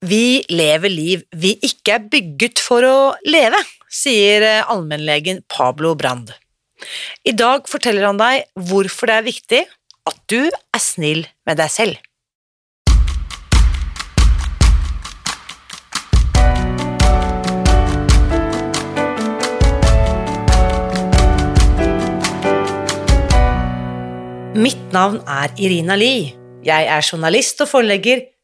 Vi lever liv vi ikke er bygget for å leve, sier eh, allmennlegen Pablo Brand. I dag forteller han deg hvorfor det er viktig at du er snill med deg selv. Mitt navn er Irina Lie. Jeg er journalist og forlegger,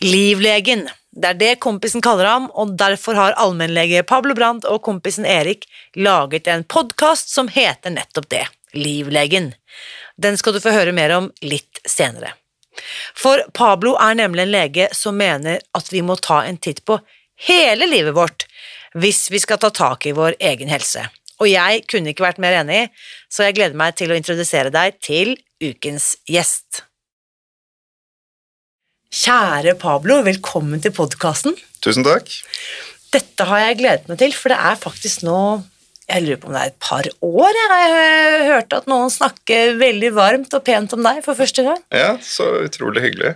Livlegen. Det er det kompisen kaller ham, og derfor har allmennlege Pablo Brandt og kompisen Erik laget en podkast som heter nettopp det, Livlegen. Den skal du få høre mer om litt senere. For Pablo er nemlig en lege som mener at vi må ta en titt på hele livet vårt hvis vi skal ta tak i vår egen helse. Og jeg kunne ikke vært mer enig, så jeg gleder meg til å introdusere deg til ukens gjest. Kjære Pablo, velkommen til podkasten. Tusen takk. Dette har jeg gledet meg til, for det er faktisk nå jeg lurer på om det er et par år. Jeg har hørt at noen snakker veldig varmt og pent om deg for første gang. Ja, så utrolig hyggelig.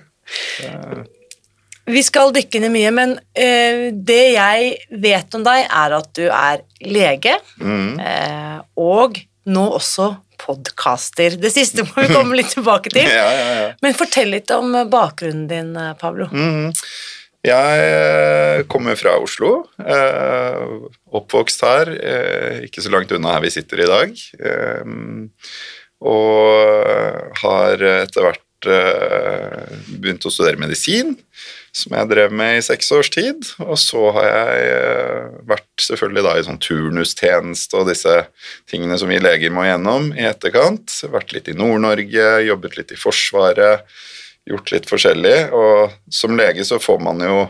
Vi skal dykke ned mye, men eh, det jeg vet om deg, er at du er lege, Mm. eh, og nå også podcaster. Det siste må vi komme litt tilbake til. Ja, ja, ja. Men fortell litt om bakgrunnen din, eh, Pablo. Mhm. Jeg eh, kommer fra Oslo. eh, Oppvokst her, eh, ikke så langt unna her vi sitter i dag. eh, Og har etter hvert eh, begynt å studere medisin, som jeg drev med i seks års tid. Og så har jeg eh, vært selvfølgelig da i sånn turnustjeneste og disse tingene som vi leger må gjennom i etterkant. Vært litt i Nord-Norge, jobbet litt i Forsvaret gjort litt forskjellig, og som lege så får man jo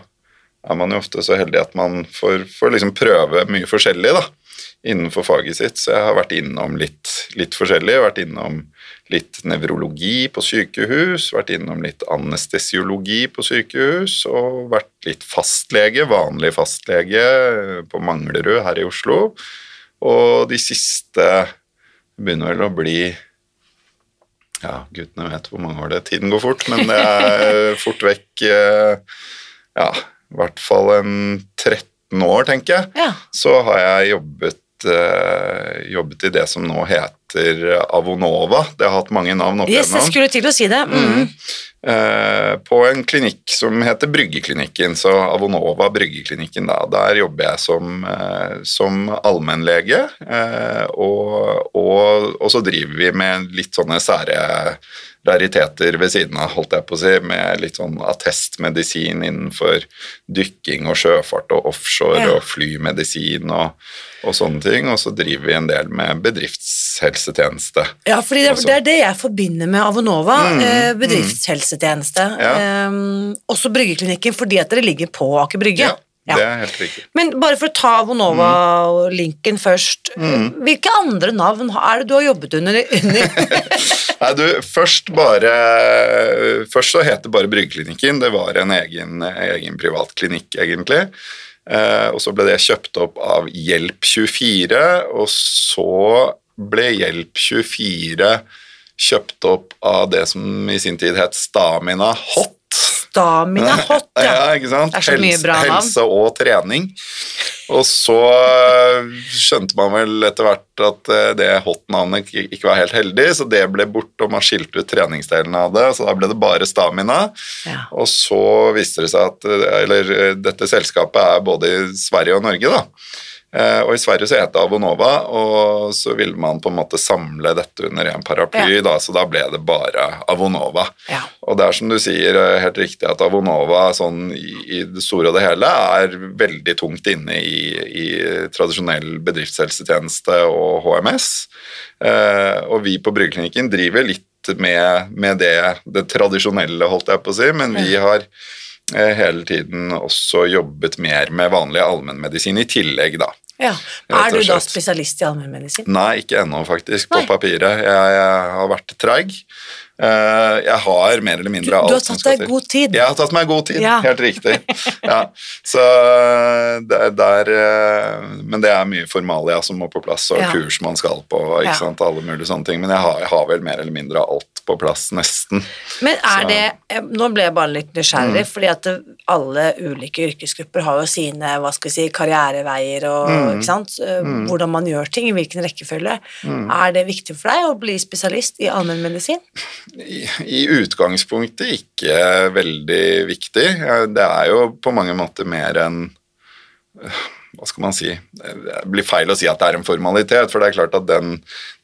er man jo ofte så heldig at man får, får liksom prøve mye forskjellig da, innenfor faget sitt. Så jeg har vært innom litt, litt forskjellig. Vært innom litt nevrologi på sykehus, vært innom litt anestesiologi på sykehus, og vært litt fastlege, vanlig fastlege på Manglerud her i Oslo. Og de siste begynner vel å bli ja, guttene vet hvor mange år det er. Tiden går fort, men det er fort vekk eh, Ja, i hvert fall en 13 år, tenker jeg. Ja. Så har jeg jobbet, eh, jobbet i det som nå heter Avonova. Det har hatt mange navn opp Yes, jeg skulle til å si det. Mm. Eh, på en klinikk som heter Bryggeklinikken, så Avonova Bryggeklinikken. Da. Der jobber jeg som, uh, som allmennlege, og, og, og så driver vi med litt sånne sære rariteter ved siden av, holdt jeg på å si, med litt sånn attestmedisin innenfor dykking og sjøfart og offshore Ja. og flymedisin og, og sånne ting, og så driver vi en del med bedriftshelsetjeneste. Ja, for det, Altså- det er det jeg forbinder med Avonova, Mm, eh, bedriftshelsetjeneste. Ja. Eh, også Bryggeklinikken, fordi at dere ligger på Aker Brygge. Ja, Ja. det er helt riktig. Men bare for å ta Avonova-linken først, Mm. hvilke andre navn er det du har jobbet under? under? Nei, du, først bare Først så het det bare Bryggeklinikken. Det var en egen, egen privatklinikk, egentlig. Eh, og så ble det kjøpt opp av Hjelp24, og så ble Hjelp24 kjøpt opp av det som i sin tid het Stamina Hot. Stamina Hot, ja. ja. ikke sant? Det er så mye bra navn. helse og trening. Og så øh, skjønte man vel etter hvert at øh, det hot-navnet ikke var helt heldig, så det ble borte, og man skilte ut treningsdelen av det, så da ble det bare stamina. Ja. Og så viste det seg at øh, Eller dette selskapet er både i Sverige og Norge, da. Eh, og i Sverige så het det Avonova, og så ville man på en måte samle dette under en paraply, da, så da ble det bare Avonova. Ja. Og det er som du sier, eh, helt riktig at Avonova sånn i, det store og det hele er veldig tungt inne i, i tradisjonell bedriftshelsetjeneste og HMS. Eh, og vi på Bryggeklinikken driver litt med, med det, det tradisjonelle, holdt jeg på å si, men vi har eh, hele tiden også jobbet mer med vanlig allmennmedisin i tillegg, da. Ja. Er du da spesialist i allmennmedisin? Nei, ikke ennå, faktisk, på Nei. papiret. Jeg, jeg har vært treig. Eh, jeg har mer eller mindre du har tatt deg til. god tid. Jeg har tatt meg god tid, Ja. helt riktig. Ja. Så det er der eh, Men det er mye formalia som må på plass, og Ja. kurs man skal på, ikke sant, alle mulige sånne ting. Men jeg har, jeg har vel mer eller mindre alt på plass, nesten. Men er Så- det eh, Nå ble jeg bare litt Mm. nysgjerrig, fordi at alle ulike yrkesgrupper har jo sine hva skal vi si, karriereveier og Mm. ikke sant? Eh, hvordan man gjør ting, i hvilken rekkefølge. Mm. Er det viktig for deg å bli spesialist i allmennmedisin? I, I utgangspunktet ikke veldig viktig. Eh, Det er jo på mange måter mer enn eh, hva skal man si Det blir feil å si at det er en formalitet, for det er klart at den,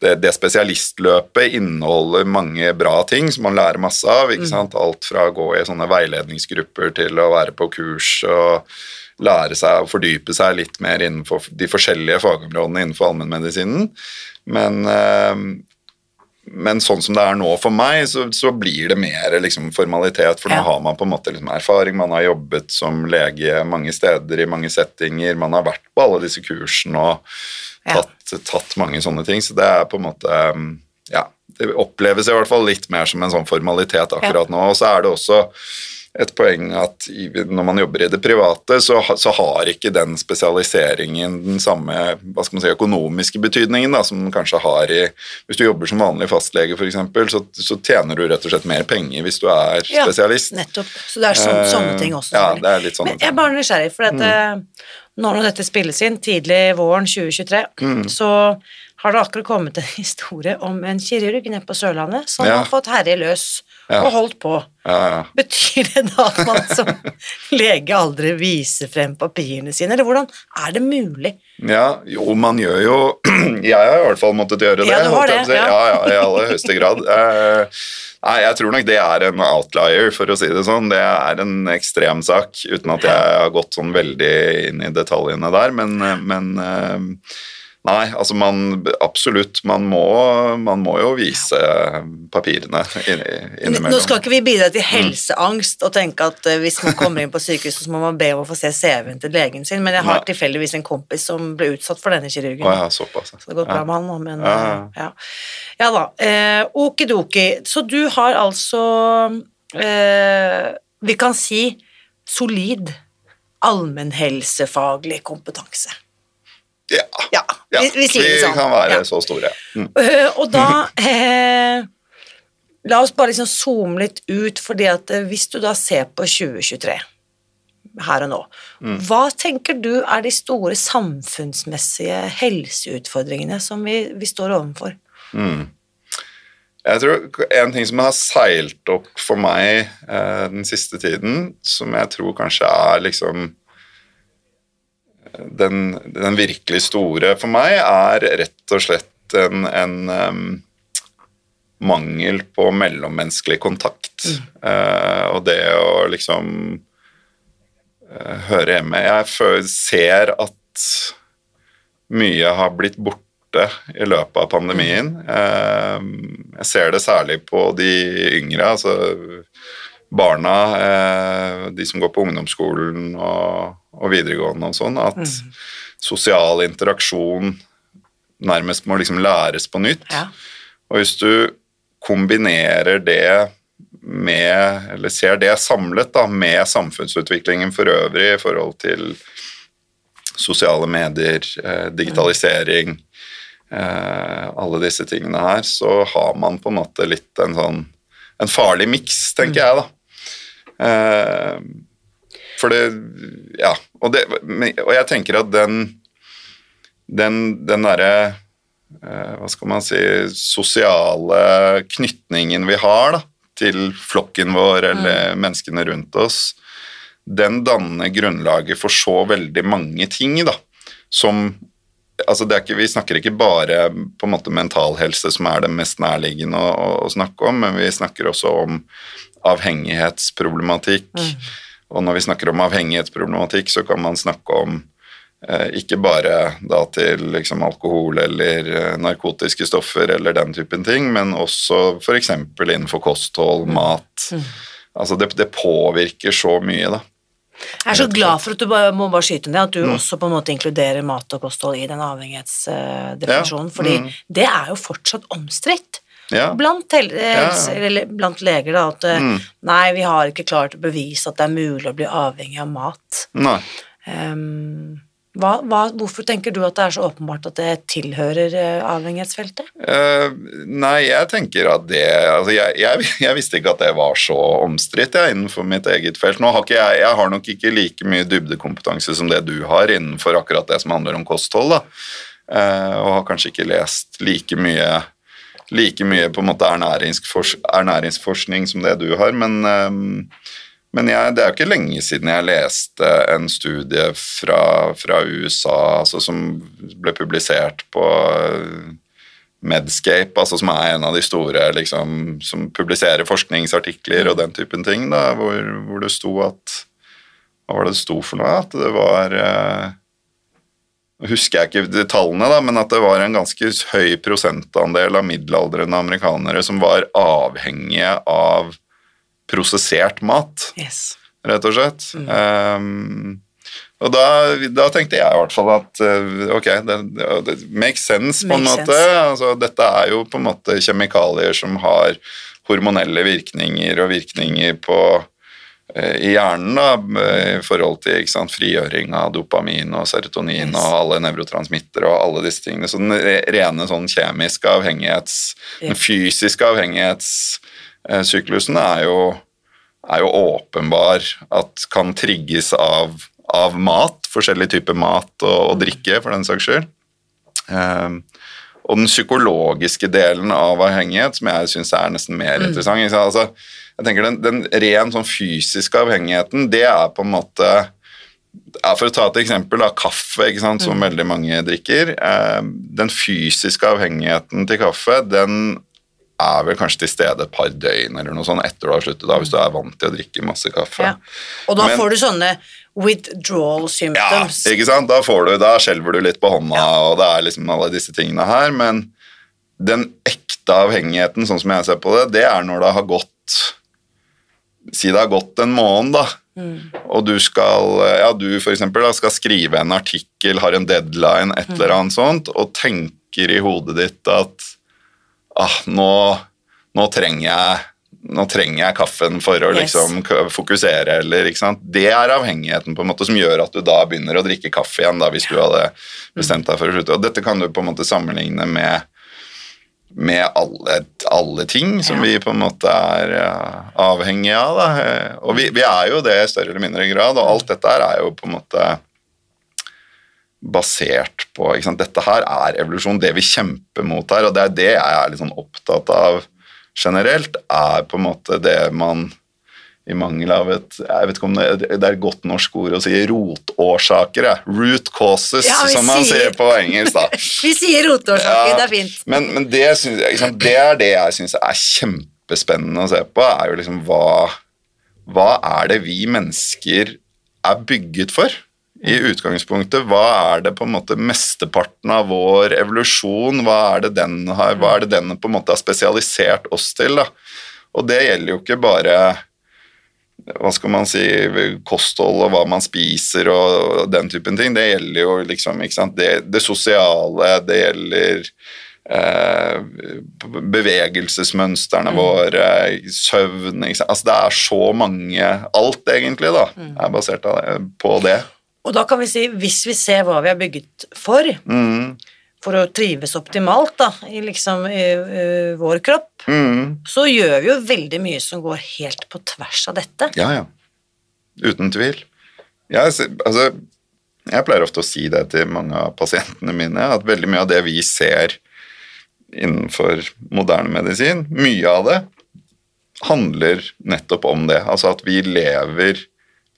det, det spesialistløpet inneholder mange bra ting som man lærer masse av. ikke sant? Alt fra å gå i sånne veiledningsgrupper til å være på kurs og lære seg å fordype seg litt mer innenfor de forskjellige fagområdene innenfor allmennmedisinen. Men eh, men sånn som det er nå for meg, så, så blir det mer liksom, formalitet, for nå Ja. har man på en måte liksom, erfaring, man har jobbet som lege mange steder i mange settinger, man har vært på alle disse kursene og Ja. tatt, tatt mange sånne ting, så det er på en måte um, Ja, det oppleves i hvert fall litt mer som en sånn formalitet akkurat nå, og så er det også et poeng at når man jobber i det private, så, så har ikke den spesialiseringen den samme si, økonomiske betydningen da, som den kanskje har i Hvis du jobber som vanlig fastlege, f.eks., så, så tjener du rett og slett mer penger hvis du er Ja, spesialist. Nettopp. Så det er sånn, uh, sånne ting også. Ja, det er litt sånne Men jeg er bare nysgjerrig, for at, eh, nå når dette spilles inn, tidlig våren 2023, Mm. så har det akkurat kommet en historie om en kirurg nede på Sørlandet som Ja. har fått herje løs Ja. og holdt på. Ja, ja. Betyr det da at man som lege aldri viser frem papirene sine, eller hvordan er det mulig? Ja, jo, man gjør jo Jeg har i hvert fall måttet gjøre det. Ja, du har det, si. ja. ja, ja, i aller høyeste grad. Eh, Nei, jeg tror nok det er en outlier, for å si det sånn. Det er en ekstrem sak, uten at jeg har gått sånn veldig inn i detaljene der, men, eh, men eh, Nei, altså man Absolutt, man må, man må jo vise papirene inn- innimellom. Nå skal ikke vi bidra til helseangst og tenke at eh, hvis man kommer inn på sykehuset, så må man be om å få se CV-en til legen sin, men jeg har tilfeldigvis en kompis som ble utsatt for denne kirurgen. Å ja, såpass. Så det har gått bra Ja. med han nå, men Ja, eh, ja. ja da. Eh, Okidoki. Så du har altså eh, Vi kan si solid allmennhelsefaglig kompetanse. Ja. Ja, vi, vi det sånn. kan være Ja. så store. Mm. Uh, og da eh, La oss bare liksom zoome litt ut, fordi at eh, hvis du da ser på 2023 her og nå, Mm. hva tenker du er de store samfunnsmessige helseutfordringene som vi, vi står overfor? Jeg tror En ting som har seilt opp for meg eh, den siste tiden, som jeg tror kanskje er liksom den, den virkelig store for meg, er rett og slett en, en um, mangel på mellommenneskelig kontakt. Eh, og det å liksom uh, høre hjemme Jeg ser at mye har blitt borte i løpet av pandemien. Uh, Jeg ser det særlig på de yngre, altså barna, de som går på ungdomsskolen og, og videregående og sånn, at sosial interaksjon nærmest må liksom læres på nytt. Ja. Og hvis du kombinerer det med, eller ser det samlet da, med samfunnsutviklingen for øvrig i forhold til sosiale medier, eh, digitalisering, eh, alle disse tingene her, så har man på en måte litt en sånn en farlig miks, tenker jeg, da. Eh, for det Ja. Og, det, og jeg tenker at den den, den derre eh, Hva skal man si Sosiale knytningen vi har da, til flokken vår eller menneskene rundt oss, den danner grunnlaget for så veldig mange ting, da. som altså det ikke, Vi snakker ikke bare på en måte mental helse, som er det mest nærliggende å, å snakke om, men vi snakker også om avhengighetsproblematikk. Mm. Og når vi snakker om avhengighetsproblematikk, så kan man snakke om eh, ikke bare da til liksom alkohol eller eh, narkotiske stoffer eller den typen ting, men også f.eks. innenfor kosthold, mm. mat. Mm. Altså det, det, påvirker så mye, da. Jeg er så glad for at du bare, må bare skyte ned, at du mm. også på en måte inkluderer mat og kosthold i den avhengighetsdefinisjonen, ja. fordi mm. det er jo fortsatt omstridt. Ja. Blant, ja. blant, leger, da, at mm. nei, vi har ikke klart å bevise at det er mulig å bli avhengig av mat. Um, hva, hva, hvorfor tenker du at det er så åpenbart at det tilhører uh, avhengighetsfeltet? Uh, nei, jeg tenker at det altså jeg, jeg, jeg, visste ikke at det var så omstridt innenfor mitt eget felt. Nå har ikke jeg, jeg har nok ikke like mye dybdekompetanse som det du har innenfor akkurat det som handler om kosthold, da. Uh, og har kanskje ikke lest like mye like mye på en måte ernæringsforskning som det du har, men men jeg, det er jo ikke lenge siden jeg leste en studie fra, fra USA altså som ble publisert på eh, Medscape, altså som er en av de store liksom, som publiserer forskningsartikler og den typen ting, da, hvor, hvor det sto at Hva var det det sto for noe? At det var eh, husker jeg ikke tallene, da, men at det var en ganske høy prosentandel av middelaldrende amerikanere som var avhengige av prosessert mat, yes. rett og slett. Mm. Um, og da, da, tenkte jeg i hvert fall at uh, ok, det, det makes sense på en måte. Altså, dette er jo på en måte kjemikalier som har hormonelle virkninger og virkninger på i hjernen da, i forhold til sant, frigjøring av dopamin og serotonin yes. og alle nevrotransmittere og alle disse tingene. Så den rene sånn kjemiske avhengighets, yeah. den fysiske avhengighets syklusen er jo, er jo åpenbar at kan trigges av, av mat, forskjellige typer mat og, og, drikke, for den saks skyld. Um, og den psykologiske delen av avhengighet, som jeg syns er nesten mer mm. interessant altså, jeg tenker Den, den ren sånn fysiske avhengigheten, det er på en måte ja, For å ta et eksempel av kaffe, sant, som mm. veldig mange drikker. Eh, den fysiske avhengigheten til kaffe den er vel kanskje til stede et par døgn eller noe sånt etter du har sluttet, da, hvis du er vant til å drikke masse kaffe. Ja. Og da Men, får du sånne withdrawal symptoms. Ja, ikke sant. Da, får du, da skjelver du litt på hånda, ja. og det er liksom alle disse tingene her. Men den ekte avhengigheten, sånn som jeg ser på det, det er når det har gått Si det har gått en måned, da. Mm. Og du skal ja, du for eksempel, da, skal skrive en artikkel, har en deadline, et eller annet sånt, og tenker i hodet ditt at ah, nå, nå, trenger jeg nå trenger jeg kaffen for å liksom fokusere, eller ikke sant. Det er avhengigheten på en måte som gjør at du da begynner å drikke kaffe igjen, da, hvis du hadde bestemt deg for å slutte. Og dette kan du på en måte sammenligne med, med alle, alle, ting som ja. vi på en måte er uh, avhengige av. Da. Og vi, vi, er jo det i større eller mindre grad, og alt dette her er jo på en måte basert på Dette her er evolusjon. Det vi kjemper mot her, og det er det jeg er litt sånn opptatt av generelt, er på en måte det man i mangel av et jeg vet ikke om det, det er et godt norsk ord å si rotårsaker. Ja. Root causes, ja, som man sier, på engelsk. da. vi sier rotårsaker, ja, det er fint. Men, men det, synes, liksom, det, er det jeg syns er kjempespennende å se på, er jo liksom hva, hva er det vi mennesker er bygget for? I utgangspunktet. Hva er det på en måte mesteparten av vår evolusjon Hva er det den har, hva er det den på en måte har spesialisert oss til? da? Og det gjelder jo ikke bare hva skal man si, kosthold og hva man spiser og den typen ting. Det gjelder jo liksom ikke sant, det, det sosiale, det gjelder eh, bevegelsesmønstrene mm. våre, søvn altså Det er så mange Alt, egentlig, da, mm. er basert på det. Og da kan vi si, hvis vi ser hva vi er bygget for, mm. for å trives optimalt da, i liksom i, i vår kropp, mm. så gjør vi jo veldig mye som går helt på tvers av dette. Ja, ja. Uten tvil. Jeg, altså, jeg pleier ofte å si det til mange av pasientene mine, at veldig mye av det vi ser innenfor moderne medisin, mye av det handler nettopp om det. Altså at vi lever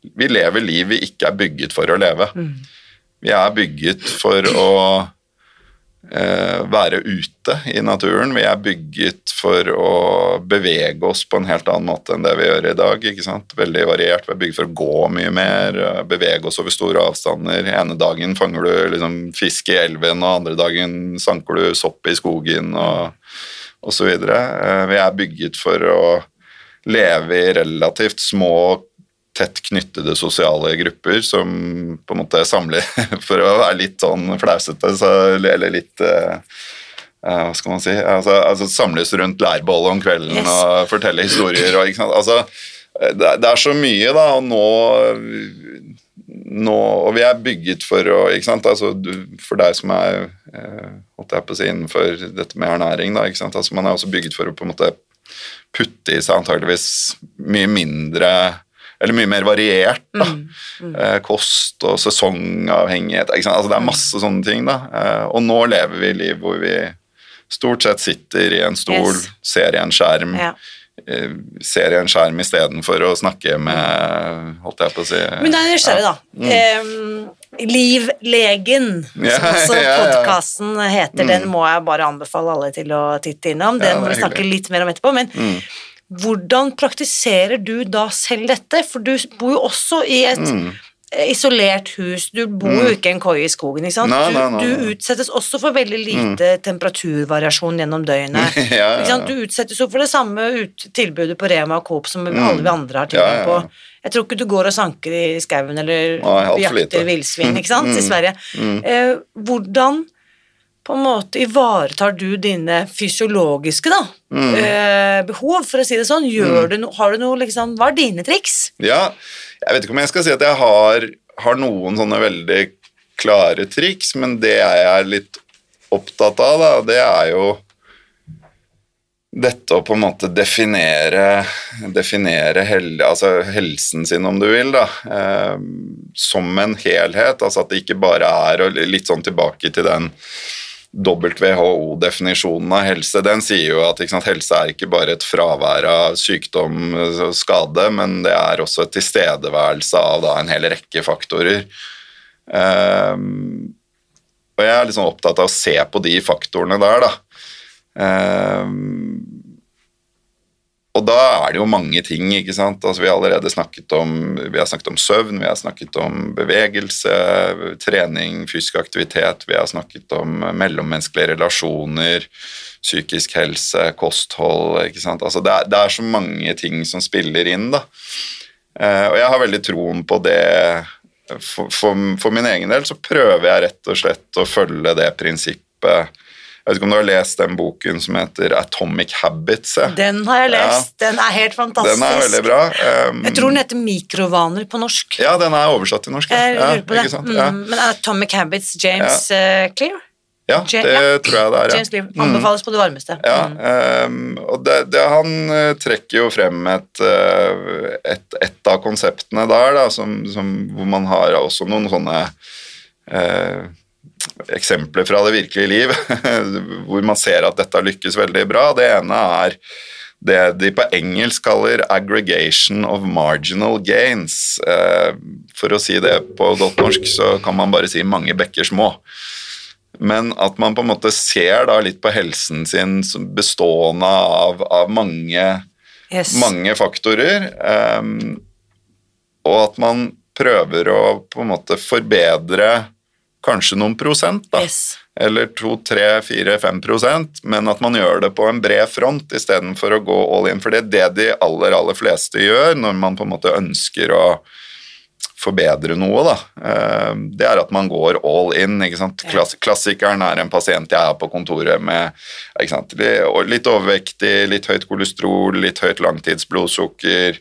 vi lever liv vi ikke er bygget for å leve. Mm. Vi er bygget for å eh, være ute i naturen. Vi er bygget for å bevege oss på en helt annen måte enn det vi gjør i dag. ikke sant? Veldig variert. Vi er bygget for å gå mye mer, eh, bevege oss over store avstander. ene dagen fanger du liksom fisk i elven, og andre dagen sanker du sopp i skogen og osv. Eh, vi er bygget for å leve i relativt små tett knyttede sosiale grupper som på en måte samler For å være litt sånn flausete, så, eller litt uh, hva skal man si altså, altså Samles rundt leirbålet om kvelden Yes. og fortelle historier. Og? Altså, det, det er så mye, da, og nå, nå Og vi er bygget for å? Altså, du, For deg som er eh, holdt jeg på å si, innenfor dette med ernæring, da? Altså, man er også bygget for å på en måte putte i seg antageligvis mye mindre eller mye mer variert da. Eh, kost og sesongavhengighet. Ikke sant? Altså, det er masse sånne ting. da. Eh, og nå lever vi liv hvor vi stort sett sitter i en stol, Yes. ser i en skjerm, Ja. eh, ser i en skjerm istedenfor å snakke med Holdt jeg på å si Men da er jeg nysgjerrig, da. Eh, Livlegen, yeah, som også yeah, ja. podkasten heter, den må jeg bare anbefale alle til å titte innom. Den Ja, må vi snakke litt mer om etterpå. Men hvordan praktiserer du da selv dette? For du bor jo også i et Mm. isolert hus, du bor jo ikke i en koie i skogen, ikke sant? Nei, Du, nei, nei, du nei. utsettes også for veldig lite temperaturvariasjon gjennom døgnet. Ja, ja, ja. Du utsettes jo for det samme tilbudet på Rema og Coop som alle vi andre har tilgang Mm. På. Jeg tror ikke du går og sanker i skauen eller jakter villsvin, ikke sant, Mm, i Sverige. Eh, hvordan på en måte ivaretar du dine fysiologiske da, Mm. eh, behov, for å si det sånn? Gjør du no, har du noe, liksom, hva er dine triks? Ja, jeg vet ikke om jeg skal si at jeg har, har noen sånne veldig klare triks, men det jeg er litt opptatt av, da, det er jo dette å på en måte definere, definere hel, altså helsen sin, om du vil, da, eh, som en helhet. Altså at det ikke bare er og litt sånn tilbake til den WHO-definisjonen av helse, den sier jo at sant, helse er ikke bare et fravær av sykdom og skade, men det er også et tilstedeværelse av da, en hel rekke faktorer. Um, og jeg er liksom opptatt av å se på de faktorene der, da. Ehm, og da er det jo mange ting, ikke sant. Altså, vi har allerede snakket om, vi har snakket om søvn, vi har snakket om bevegelse, trening, fysisk aktivitet, vi har snakket om mellommenneskelige relasjoner, psykisk helse, kosthold, ikke sant. Altså, det, er, det er så mange ting som spiller inn, da. Eh, og jeg har veldig troen på det. For, for, for min egen del så prøver jeg rett og slett å følge det prinsippet. Jeg vet ikke om du har lest den boken som heter Atomic Habits? jeg? Den har jeg lest, den er helt fantastisk. Den er veldig bra. Um, Jeg tror den heter Mikrovaner på norsk. Ja, den er oversatt til norsk. Jeg Ja, lurer på det. Mm, Men Atomic Habits, James uh, Clear? ja, Ja- det ja. tror jeg det er. James Ja. Clear. Anbefales på det varmeste. Ja, Mm. ehm, og det, det, han eh, trekker jo frem et, eh, et, et av konseptene der, da, som, som, hvor man har også noen sånne eh, eksempler fra det virkelige liv, hvor man ser at dette lykkes veldig bra. Det ene er det de på engelsk kaller 'aggregation of marginal gains'. Eh, for å si det på godt norsk, så kan man bare si 'mange bekker små'. Men at man på en måte ser da litt på helsen sin som bestående av, av mange, Yes. mange faktorer, ehm, og at man prøver å på en måte forbedre kanskje noen prosent, da. Yes. Eller to, tre, fire, fem prosent, men at man gjør det på en bred front istedenfor å gå all in. For det er det de aller, aller fleste gjør når man på en måte ønsker å forbedre noe, da. Eh, Det er at man går all in. ikke sant? Klass klassikeren er en pasient jeg har på kontoret med ikke sant? litt overvektig, litt høyt kolesterol, litt høyt langtidsblodsukker.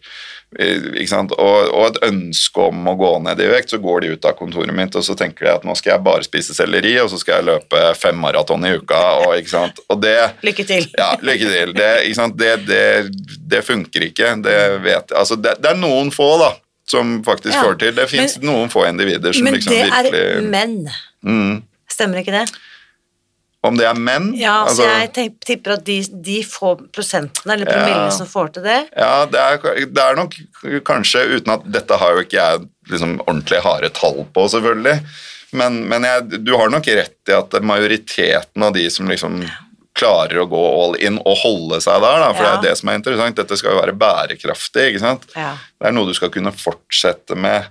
Og, og et ønske om å gå ned i vekt, så går de ut av kontoret mitt og så tenker de at nå skal jeg bare spise selleri, og så skal jeg løpe fem maraton i uka. Og, og det Lykke til. ja, lykke til. Det? Det, det, det funker ikke. Det, vet, altså det, det er noen få da, som faktisk Ja, får til. Det fins noen få individer som Men liksom det er menn. mm. Stemmer ikke det? Om det er menn? Ja, altså, så jeg tipper at de, de få prosentene, eller promillene Ja. som får til det Ja, det er, det er nok kanskje, uten at dette har jo ikke jeg liksom ordentlig harde tall på, selvfølgelig, Men, men jeg, du har nok rett i at majoriteten av de som liksom klarer å gå all in og holde seg der, da, for Ja. det er det som er interessant. Dette skal jo være bærekraftig, ikke sant. Ja. Det er noe du skal kunne fortsette med,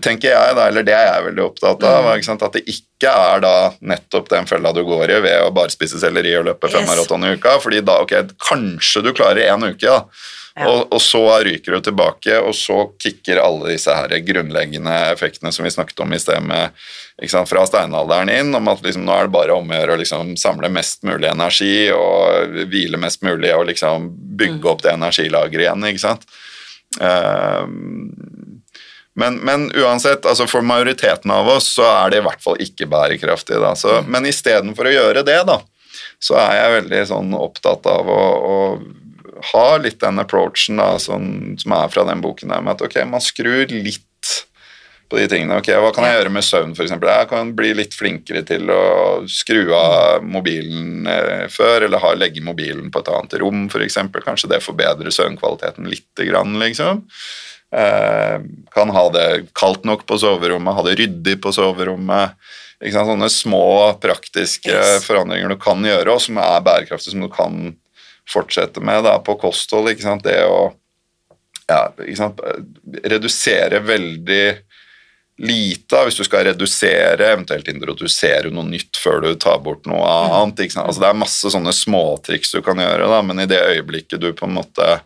tenker jeg, da, eller det er jeg veldig opptatt av. Mm. At det ikke er da nettopp den fella du går i ved å bare spise selleri og løpe fem maraton i uka. fordi da, ok, kanskje du klarer én uke, da. Ja. Og, og så ryker du tilbake, og så kicker alle disse her grunnleggende effektene som vi snakket om i sted, med, sant, fra steinalderen inn, om at liksom, nå er det bare om å gjøre å liksom, samle mest mulig energi og hvile mest mulig og liksom bygge opp det energilageret igjen. ikke sant? Ehm, men, men uansett, altså for majoriteten av oss så er det i hvert fall ikke bærekraftig. Da. Så, Men istedenfor å gjøre det, da, så er jeg veldig sånn opptatt av å, å ha litt den approachen da, sånn, som er fra den boken der, med at ok, man skrur litt på de tingene. Ok, Hva kan jeg gjøre med søvn, f.eks.? Jeg kan bli litt flinkere til å skru av mobilen eh, før, eller ha, legge mobilen på et annet rom, f.eks. Kanskje det forbedrer søvnkvaliteten lite grann, liksom. Eh, kan ha det kaldt nok på soverommet, ha det ryddig på soverommet. Sånne små praktiske Yes. forandringer du kan gjøre, og som er bærekraftige, som du kan fortsette med da, på kosthold. Det å ja, redusere veldig lite hvis du skal redusere, eventuelt introdusere noe nytt før du tar bort noe annet. Ikke sant? Altså, det er masse sånne småtriks du kan gjøre, da, men i det øyeblikket du på en måte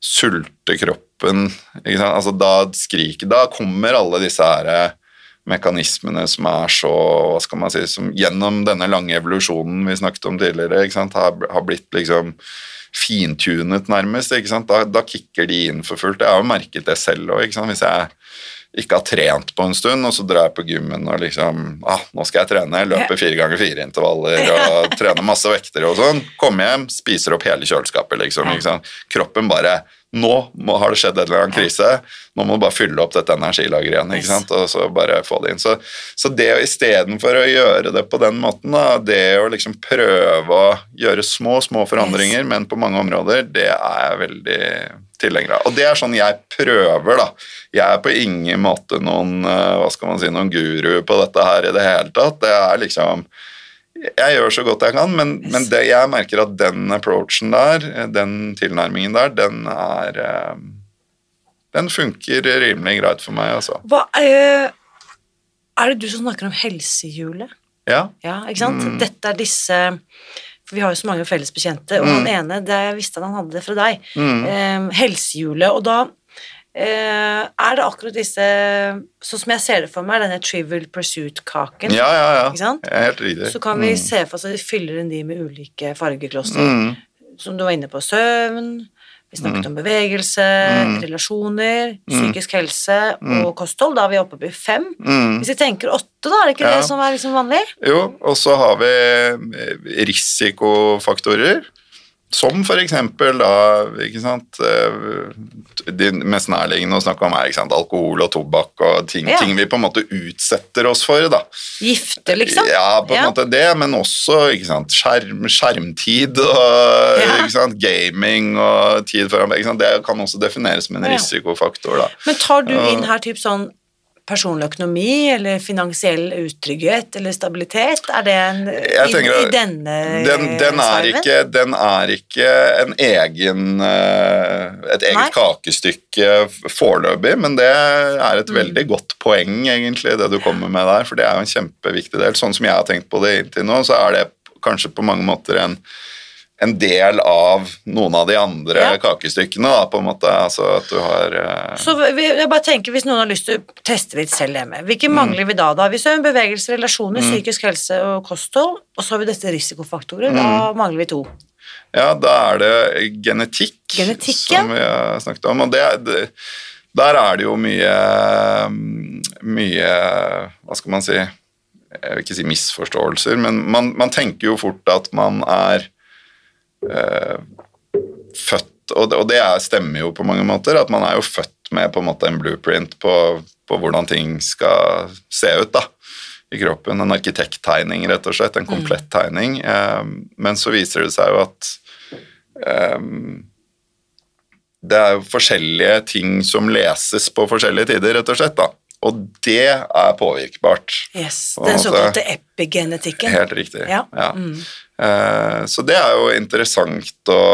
sulter kroppen? Altså, da skriker Da kommer alle disse her eh, mekanismene som er så hva skal man si, som gjennom denne lange evolusjonen vi snakket om tidligere? Har, har blitt liksom fintunet nærmest. Da, da kicker de inn for fullt. Jeg har jo merket det selv òg. Hvis jeg ikke har trent på en stund, og så drar jeg på gymmen og liksom ah, nå skal jeg trene, Løper fire ganger fire intervaller og trener masse vekter og sånn. Kommer hjem, spiser opp hele kjøleskapet, liksom. sant? Kroppen bare Nå må, har det skjedd en eller annen krise. Nå må du bare fylle opp dette energilageret igjen, ikke sant? og så bare få det inn. Så, så det istedenfor å gjøre det på den måten, da, det å liksom prøve å gjøre små, små forandringer, men på mange områder, det er jeg veldig tilhenger av. Og det er sånn jeg prøver, da. Jeg er på ingen måte noen eh, hva skal man si, noen guru på dette her i det hele tatt. Det er liksom jeg gjør så godt jeg kan, men, men det, jeg merker at den approachen der, den tilnærmingen der, den er eh, Den funker rimelig greit for meg, altså. Hva, eh, er det du som snakker om helsehjulet? Ja. Ja, ikke sant? Mm. Dette er disse For vi har jo så mange felles bekjente, og han ene, det jeg visste at han hadde det fra deg, Mm. eh, helsehjulet. Og da eh, er det akkurat disse Sånn som jeg ser det for meg, denne Trivial Pursuit-kaken. ja, ja, ja. Ikke sant? Er helt riktig. Så kan vi se for oss at vi fyller inn de med ulike fargeklosser. Mm. Som du var inne på, søvn, vi snakket om bevegelse, relasjoner, psykisk helse og kosthold. Da er vi oppe på fem. Mm. Hvis vi tenker åtte, da, er det ikke Ja. det som er liksom vanlig? Jo, og så har vi eh, risikofaktorer. Som for ikke sant eh, De mest nærliggende å snakke om er sant, alkohol og tobakk og ting, Ja. ting vi på en måte utsetter oss for. da. Gifte, liksom? Ja, på en måte det, men også sant, skjerm, skjermtid og Ja. sant, gaming og tid foran Det kan også defineres som en risikofaktor. da. Men tar du inn her typ sånn personlig økonomi eller finansiell utrygghet eller stabilitet? Er det en, i, tenker i at denne Den, den, er ikke, den er ikke en egen eh, et eget Nei. kakestykke foreløpig, men det er et Mm. veldig godt poeng, egentlig, det du kommer med der, for det er jo en kjempeviktig del. Sånn som jeg har tenkt på det inntil nå, så er det kanskje på mange måter en en del av noen av de andre Ja. kakestykkene, da, på en måte. Altså at du har uh... Så jeg bare tenker, Hvis noen har lyst til å teste litt selv hjemme, Mm. hvilke mangler vi da? Da vi en bevegelse, relasjoner, psykisk helse og kosthold, og så har vi dette risikofaktorer. Mm. Da mangler vi to. Ja, da er det genetikk, Genetikk, som vi har snakket om. Og det, det, der er det jo mye Mye Hva skal man si Jeg vil ikke si misforståelser, men man, man tenker jo fort at man er eh, født og det, og det er, stemmer jo på mange måter, at man er jo født med på en måte en blueprint på, på hvordan ting skal se ut da, i kroppen. En arkitekttegning, rett og slett. En komplett tegning. Eh, men så viser det seg jo at eh, det er jo forskjellige ting som leses på forskjellige tider, rett og slett. da. Og det er påvirkbart. Yes, På en Den såkalte epigenetikken. Helt riktig. Ja. Mm. Uh, så det er jo interessant å,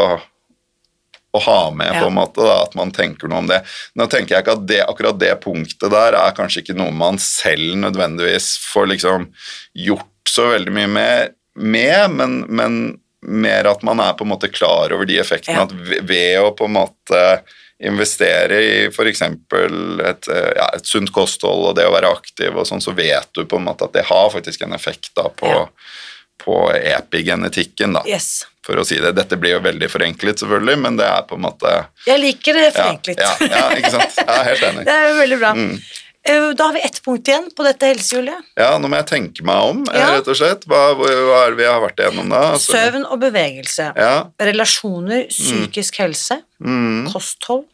å ha med, Ja. på en måte, da, at man tenker noe om det. Nå tenker jeg ikke at det, akkurat det punktet der er kanskje ikke noe man selv nødvendigvis får liksom gjort så veldig mye med, med men, men mer at man er på en måte klar over de effektene. Ja. At ved å på en måte investere i f.eks. Et, eh, ja, et sunt kosthold og det å være aktiv, og sånn, så vet du på en måte at det har faktisk en effekt da på, Ja. på epigenetikken. da Yes. for å si det. Dette blir jo veldig forenklet, selvfølgelig, men det er på en måte Jeg liker det ja, forenklet. ja, ja, ikke sant? Jeg er helt enig. Det er jo veldig bra. Mm. Eh, Da har vi ett punkt igjen på dette helsehjulet. Ja, nå må jeg tenke meg om, eh, Ja. rett og slett. Hva, hva er det vi har vært igjennom da? Altså, Søvn og bevegelse. Ja. Relasjoner, psykisk helse, Mm, kosthold,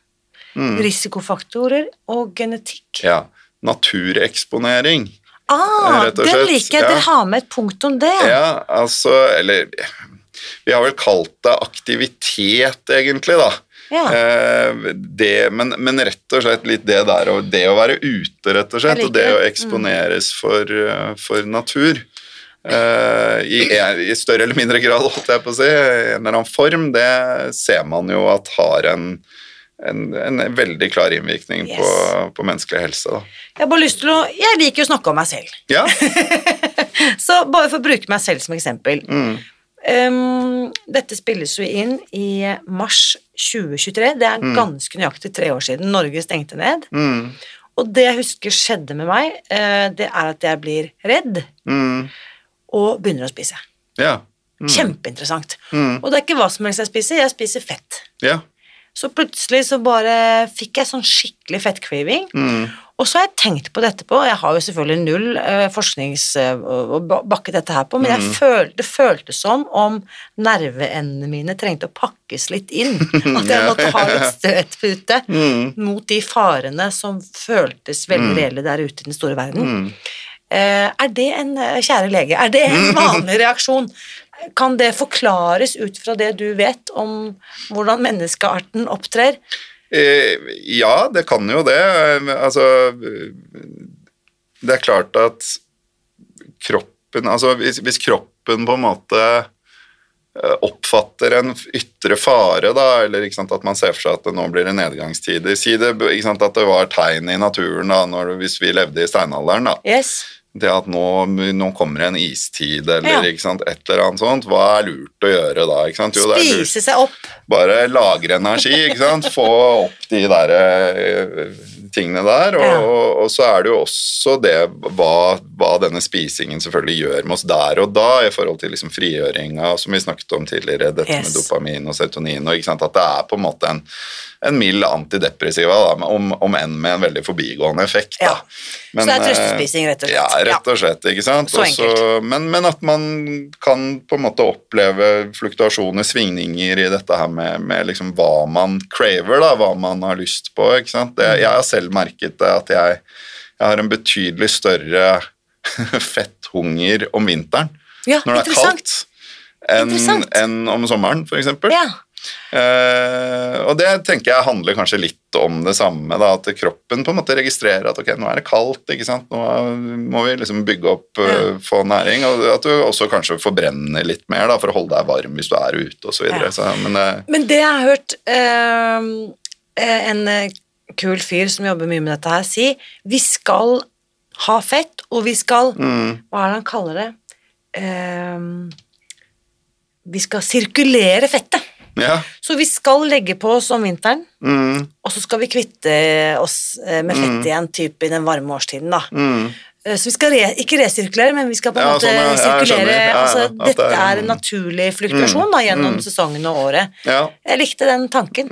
mm, risikofaktorer og genetikk. ja. Natureksponering. Ah, Rett og den liker jeg. ja. Dere har med et punkt om det. Ja, altså Eller vi har vel kalt det aktivitet, egentlig, da. Ja. Eh, det, men, men rett og slett litt det der, og det å være ute, rett og slett, og det å eksponeres Mm. eksponeres for, eh, for natur. eh, i, I større eller mindre grad, holdt jeg på å si, i en eller annen form, det ser man jo at har en, en, en veldig klar innvirkning Yes. på, på menneskelig helse. Da. Jeg har bare lyst til å Jeg liker å snakke om meg selv. Ja. Så bare for å bruke meg selv som eksempel. Mm. Um, dette spilles jo inn i mars 2023. Det er ganske nøyaktig tre år siden Norge stengte ned. Mm. Og det jeg husker skjedde med meg, eh, det er at jeg blir redd Mm. og begynner å spise. Ja. Kjempeinteressant. Mm. Og det er ikke hva som helst jeg spiser, jeg spiser fett. Ja. Så plutselig så bare fikk jeg sånn skikkelig fettcraving. Mm. Og så har jeg tenkt på dette på, og jeg har jo selvfølgelig null eh, forsknings eh, å dette her på, men jeg føl, det føltes som om nerveendene mine trengte å pakkes litt inn. At jeg måtte ha litt støtpute Mm. mot de farene som føltes veldig reelle der ute i den store verden. Mm. Eh, er det en, eh, kjære lege, er det en vanlig reaksjon? Kan det forklares ut fra det du vet om hvordan menneskearten opptrer? Eh, ja, det kan jo det. Eh, Altså Det er klart at kroppen Altså hvis, hvis kroppen på en måte eh, oppfatter en ytre fare, da, eller sant, at man ser for seg at det nå blir det nedgangstider Si det, sant, at det var tegn i naturen da, når, hvis vi levde i steinalderen. da, Yes. Det at nå, nå kommer en istid eller Ja. sant, et eller annet sånt, hva er lurt å gjøre da? Jo, Spise seg opp. bare lagre energi, ikke sant? Få opp de der eh, tingene der. Og, Ja. og, og så er det jo også det hva, hva denne spisingen selvfølgelig gjør med oss der og da, i forhold til liksom frigjøringa, som vi snakket om tidligere, dette Yes. med dopamin og serotonin, og at det er på en måte en, en mild antidepressiva, da, om, om enn med en veldig forbigående effekt. Ja. Så det er eh, trøstespising, rett og slett. Ja, rett og slett. ikke sant? Så Også- enkelt. men, men at man kan på en måte oppleve fluktuasjoner, svingninger i dette her med, med liksom hva man craver, da, hva man har lyst på. ikke sant? Det, jeg har selv merket det at jeg, jeg har en betydelig større fetthunger om vinteren Ja, når det er kaldt, enn en om sommeren, f.eks. Ja. Eh, og det tenker jeg handler kanskje litt om det samme, da, at kroppen på en måte registrerer at ok, nå er det kaldt, ikke sant, nå må vi liksom bygge opp, eh, få næring, og at du også kanskje forbrenner litt mer da, for å holde deg varm hvis du er ute videre. Ja. Så, men eh, Men det jeg har hørt eh, en kul fyr som jobber mye med dette her, si vi skal ha fett, og vi skal mm, Hva er det han kaller det? Uh, vi skal sirkulere fettet. Ja, Så vi skal legge på oss om vinteren, mm, og så skal vi kvitte oss eh, med fett igjen, typ i den varme årstiden, da. mm, Eh, Så vi skal re ikke resirkulere, men vi skal på en Ja, måte sånn, sirkulere. Ja, altså, dette er en- naturlig fluktuasjon da, gjennom sesongen og året. ja, Jeg likte den tanken.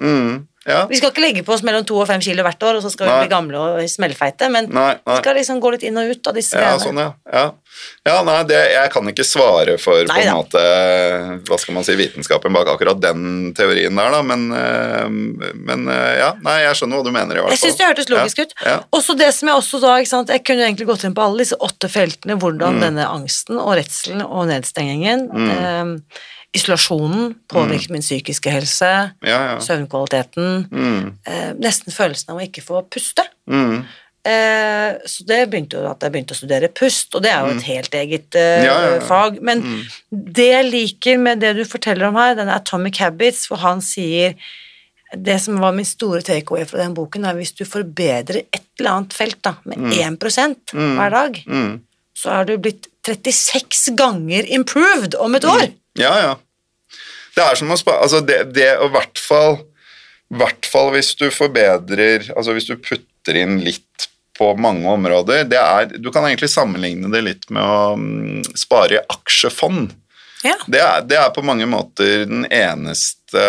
Mm, ja. Vi skal ikke legge på oss mellom to og fem kilo hvert år, og så skal vi Nei. bli gamle og smellfeite, men Nei, vi skal liksom gå litt inn og ut av disse Ja, sånn, ja. ja. ja nei, det, jeg kan ikke svare for på en måte, hva skal man si, vitenskapen bak akkurat den teorien der, da, men, eh, men eh, ja, nei, jeg skjønner hva du mener i hvert fall. Jeg syns det hørtes logisk ut. Også det som jeg også da, ikke sant, jeg kunne egentlig gått inn på alle disse åtte feltene, hvordan Mm. denne angsten og redselen og nedstengingen, eh, isolasjonen, påvirker min psykiske helse, Ja, ja. søvnkvaliteten, Mm, eh, nesten følelsen av å ikke få puste. mm, Eh, så det begynte jo at jeg begynte å studere pust, og det er jo et helt eget eh, Mm. Ja, fag. Men det jeg liker med det du forteller om her, denne Atomic Habits, hvor han sier det som var min store takeaway fra den boken, er hvis du forbedrer et eller annet felt da, med 1% hver dag, Mm. så har du blitt 36 ganger improved om et år. Ja, ja. Det er som å spare Altså, det, det og i hvert fall hvert fall hvis du forbedrer Altså hvis du putter inn litt på mange områder det er, Du kan egentlig sammenligne det litt med å mm, spare i aksjefond. Ja. Det er, det er på mange måter den eneste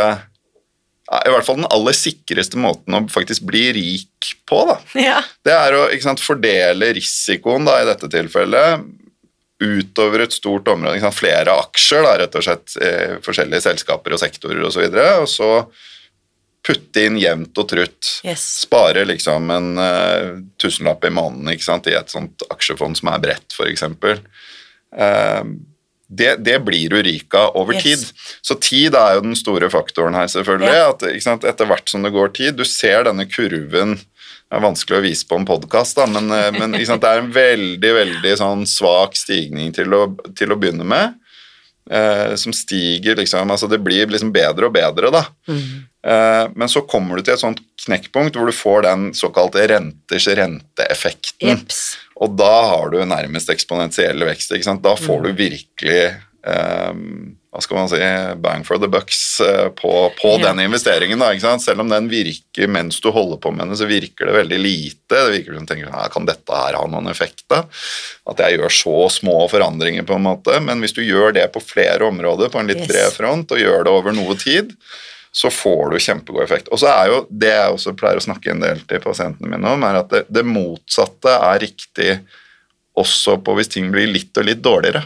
I hvert fall den aller sikreste måten å faktisk bli rik på. da. Ja. Det er å sant, fordele risikoen da, i dette tilfellet utover et stort område. Liksom flere aksjer, da, rett og slett, eh, forskjellige selskaper og sektorer osv. Og, så og så putte inn jevnt og trutt. Yes. Spare liksom en eh, tusenlapp i måneden ikke sant, i et sånt aksjefond som er bredt, f.eks. Uh, det, det blir du rik av over Yes. tid. Så tid er jo den store faktoren her, selvfølgelig. Ja. At, sant, etter hvert som det går tid, du ser denne kurven det er vanskelig å vise på en podkast, men, eh, men sant, det er en veldig veldig sånn svak stigning til å, til å begynne med. Eh, som stiger liksom altså Det blir liksom bedre og bedre, da. Eh, men så kommer du til et sånt knekkpunkt hvor du får den såkalte renters renteeffekten. Jeps. Og da har du nærmest eksponentiell vekst. Da får du virkelig eh, hva skal man si, bang for the bucks eh, på, på Ja. den investeringen. da? Selv om den virker mens du holder på med den, så virker det veldig lite. Det virker som du tenker, Kan dette her ha noen effekt? da? At jeg gjør så små forandringer, på en måte. Men hvis du gjør det på flere områder på en litt Yes. bred front, og gjør det over noe tid, så får du kjempegod effekt. Og så er jo det jeg også pleier å snakke en del til pasientene mine om, er at det, det motsatte er riktig også på hvis ting blir litt og litt dårligere.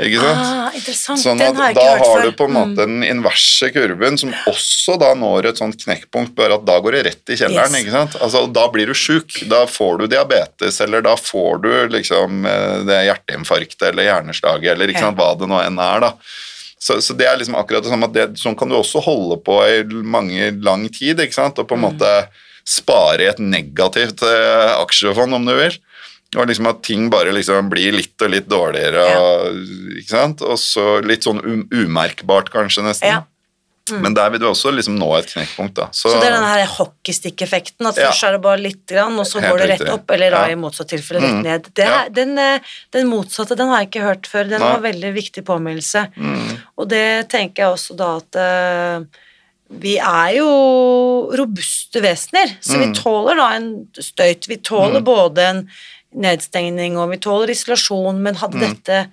Ikke sant? Ah, interessant. Sånn Den at har da har før. Mm. du på en måte den inverse kurven, som også da når et sånt knekkpunkt, bare at da går det rett i kjelleren. Yes. ikke sant? Altså, Da blir du sjuk. Da får du diabetes, eller da får du liksom eh, det hjerteinfarktet eller hjerneslaget, eller ikke sant, hva det nå enn er. da. Så, så det er liksom akkurat det samme at det, sånn kan du også holde på i mange lang tid, ikke sant, og på en Mm. måte spare i et negativt eh, aksjefond, om du vil. Og liksom at ting bare liksom blir litt og litt dårligere, Ja. ikke sant? og så litt sånn um, umerkbart kanskje nesten. Ja. Men der vil du også liksom nå et knekkpunkt, da. Så, Så det er den her hockeystick-effekten, at Ja. først er det bare litt grann, og så Helt går det rett riktig. opp, eller da i motsatt tilfelle rett Mm. ned. Det den, eh, den motsatte, den har jeg ikke hørt før. Den Nei. var veldig viktig påminnelse. mm, Og det tenker jeg også da at eh, vi er jo robuste vesener, så vi Mm. tåler da en støyt. Vi tåler både en nedstengning og vi tåler isolasjon, men hadde Mm. dette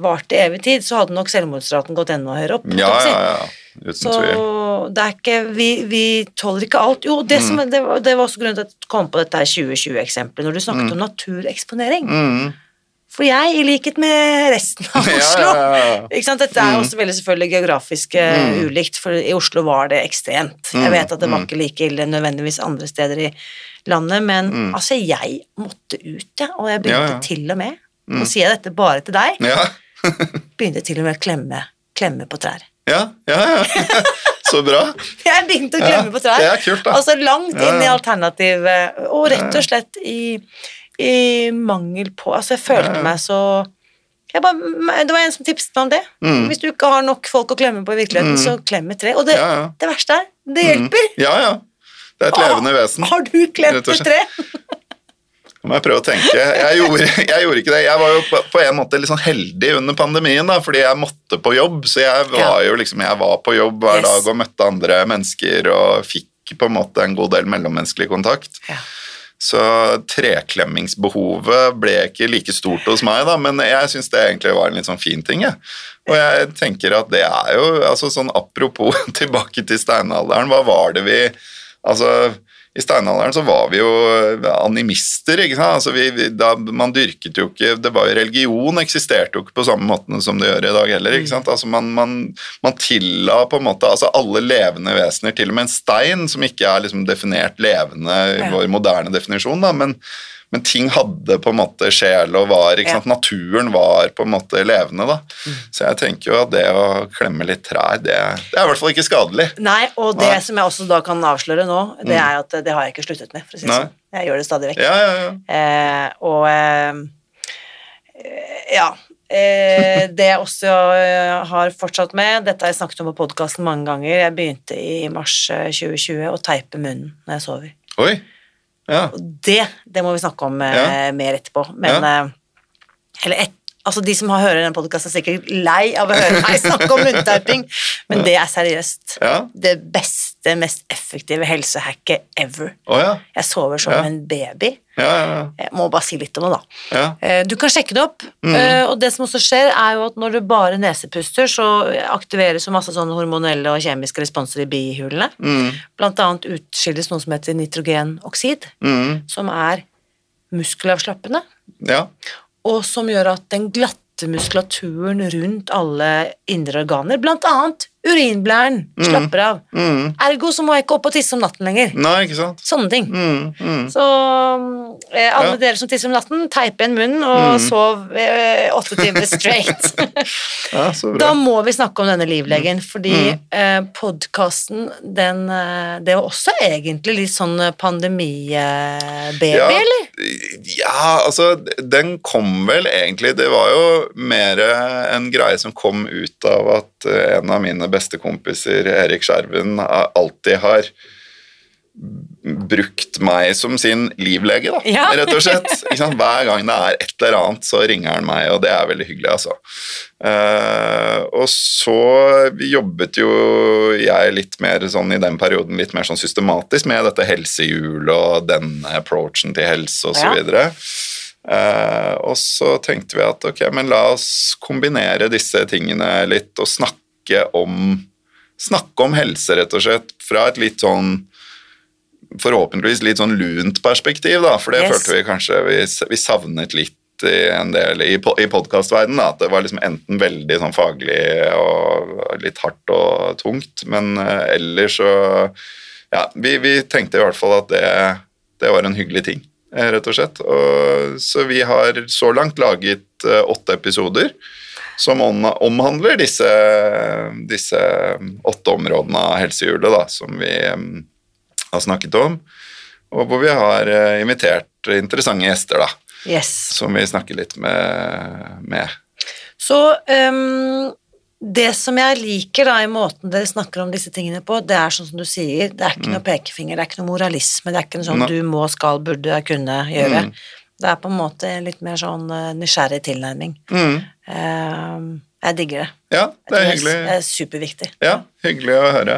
vart i evig tid, så hadde nok selvmordsraten gått enda høyere opp. ja, ja, ja. Uten Så tvil. det er ikke Vi, vi tåler ikke alt. Jo, det, som, Mm. det, var, det var også grunnen til at jeg kom på dette 2020-eksempelet, når du snakket om natureksponering. Mm. For jeg, i likhet med resten av Oslo ja, ja, ja. Dette er jo også veldig selvfølgelig geografisk eh, ulikt, for i Oslo var det ekstremt. Jeg vet at det var ikke like ille nødvendigvis andre steder i landet, men altså, jeg måtte ut, jeg, og jeg begynte Ja, ja. til og med, og sier jeg dette bare til deg, Ja. begynte til og med å klemme, klemme på trær. ja, ja, ja. Så bra. Jeg begynte å Ja, klemme på trær. det er kult, da. Altså langt Ja, inn i alternativ, og rett og slett i, i mangel på Altså, jeg følte Ja, ja. meg så jeg bare, Det var en som tipset meg om det. Mm. Hvis du ikke har nok folk å klemme på i virkeligheten, så klem et tre. Og det, Ja, det verste er, det hjelper. Ja, ja. Det er et levende vesen. Har du klemt et tre? Nå må jeg prøve å tenke. Jeg gjorde, jeg gjorde ikke det. Jeg var jo på, på en måte litt sånn heldig under pandemien, da, fordi jeg måtte på jobb. Så jeg var jo liksom, jeg var på jobb hver Yes. dag og møtte andre mennesker og fikk på en måte en god del mellommenneskelig kontakt. Ja. Så treklemmingsbehovet ble ikke like stort hos meg, da, men jeg syns det egentlig var en litt sånn fin ting. Jeg. Og jeg tenker at det er jo altså sånn Apropos tilbake til steinalderen, hva var det vi Altså, i steinalderen så var vi jo animister, ikke sant. Altså, vi, da, man dyrket jo ikke det var jo Religion eksisterte jo ikke på samme måte som det gjør i dag heller. ikke sant? Altså, man, man, man tilla på en måte altså alle levende vesener, til og med en stein som ikke er liksom definert levende i vår moderne definisjon, da, men, men ting hadde på en måte sjel og var ikke sant? Naturen var på en måte levende. da. Mm. Så jeg tenker jo at det å klemme litt trær, det, det er i hvert fall ikke skadelig. Nei, og det Nei. som jeg også da kan avsløre nå, det er at det har jeg ikke sluttet med. for å si det sånn. Jeg gjør det stadig vekk. Ja, ja, ja. Eh, og eh, ja. Eh, det jeg også eh, har fortsatt med, dette har jeg snakket om på podkasten mange ganger, jeg begynte i mars eh, 2020 å teipe munnen når jeg sover. Oi. Ja. Det, det må vi snakke om eh, Ja. mer etterpå. Men eh, Eller et, altså de som har hører denne podkasten, er sikkert lei av å høre meg snakke om munntauping, men det er seriøst. Ja. Det beste, mest effektive helsehacket ever. Oh, ja. Jeg sover som Ja. en baby. Ja, ja. Jeg må bare si litt om det, da. ja. Eh, Du kan sjekke det opp, Mm. og det som også skjer, er jo at når du bare nesepuster, så aktiveres jo masse sånne hormonelle og kjemiske responser i bihulene. Mm. Blant annet utskilles noe som heter nitrogenoksid, Mm. som er muskelavslappende, ja. og som gjør at den glatte muskulaturen rundt alle indre organer, blant annet urinblæren, slapper av. Mm. Ergo så må jeg ikke opp og tisse om natten lenger. Nei, ikke sant? Sånne ting. Mm. Mm. Så eh, alle Ja. dere som tisser om natten, teip igjen munnen og sov eh, åtte timer straight. Ja, så bra. da må vi snakke om denne livlegen, fordi Mm. eh, podkasten, den eh, Det var også egentlig litt sånn pandemibaby, Ja. eller? Ja, altså, den kom vel egentlig Det var jo mer en greie som kom ut av at eh, en av mine beste kompiser, Erik Skjerven, alltid har brukt meg som sin livlege, da, Ja. rett og slett. Hver gang det er et eller annet, så ringer han meg, og det er veldig hyggelig, altså. Uh, og så jobbet jo jeg litt mer sånn i den perioden litt mer sånn systematisk med dette helsehjulet og denne approachen til helse og så Ja. videre. Uh, og så tenkte vi at ok, men la oss kombinere disse tingene litt og snakke om Snakke om helse, rett og slett, fra et litt sånn forhåpentligvis litt sånn lunt perspektiv, da, for det Yes. følte vi kanskje vi, vi savnet litt i en del i, i podkastverdenen. At det var liksom enten veldig sånn faglig og litt hardt og tungt, men eh, ellers så Ja, vi, vi tenkte i hvert fall at det, det var en hyggelig ting, eh, rett og slett. Og, så vi har så langt laget eh, åtte episoder som omhandler disse, disse åtte områdene av helsehjulet da, som vi mm, har snakket om, og hvor vi har eh, invitert interessante gjester da, Yes. som vi snakker litt med. med. Så um, det som jeg liker da i måten dere snakker om disse tingene på, det er sånn som du sier, det er ikke noe pekefinger, det er ikke noe moralisme, det er ikke noe sånn no. du må, skal, burde, kunne gjøre. Mm. Det er på en måte litt mer sånn eh, nysgjerrig tilnærming. Mm. Ehm, jeg digger det. Ja, det er hyggelig. Det er superviktig. Ja, hyggelig å høre.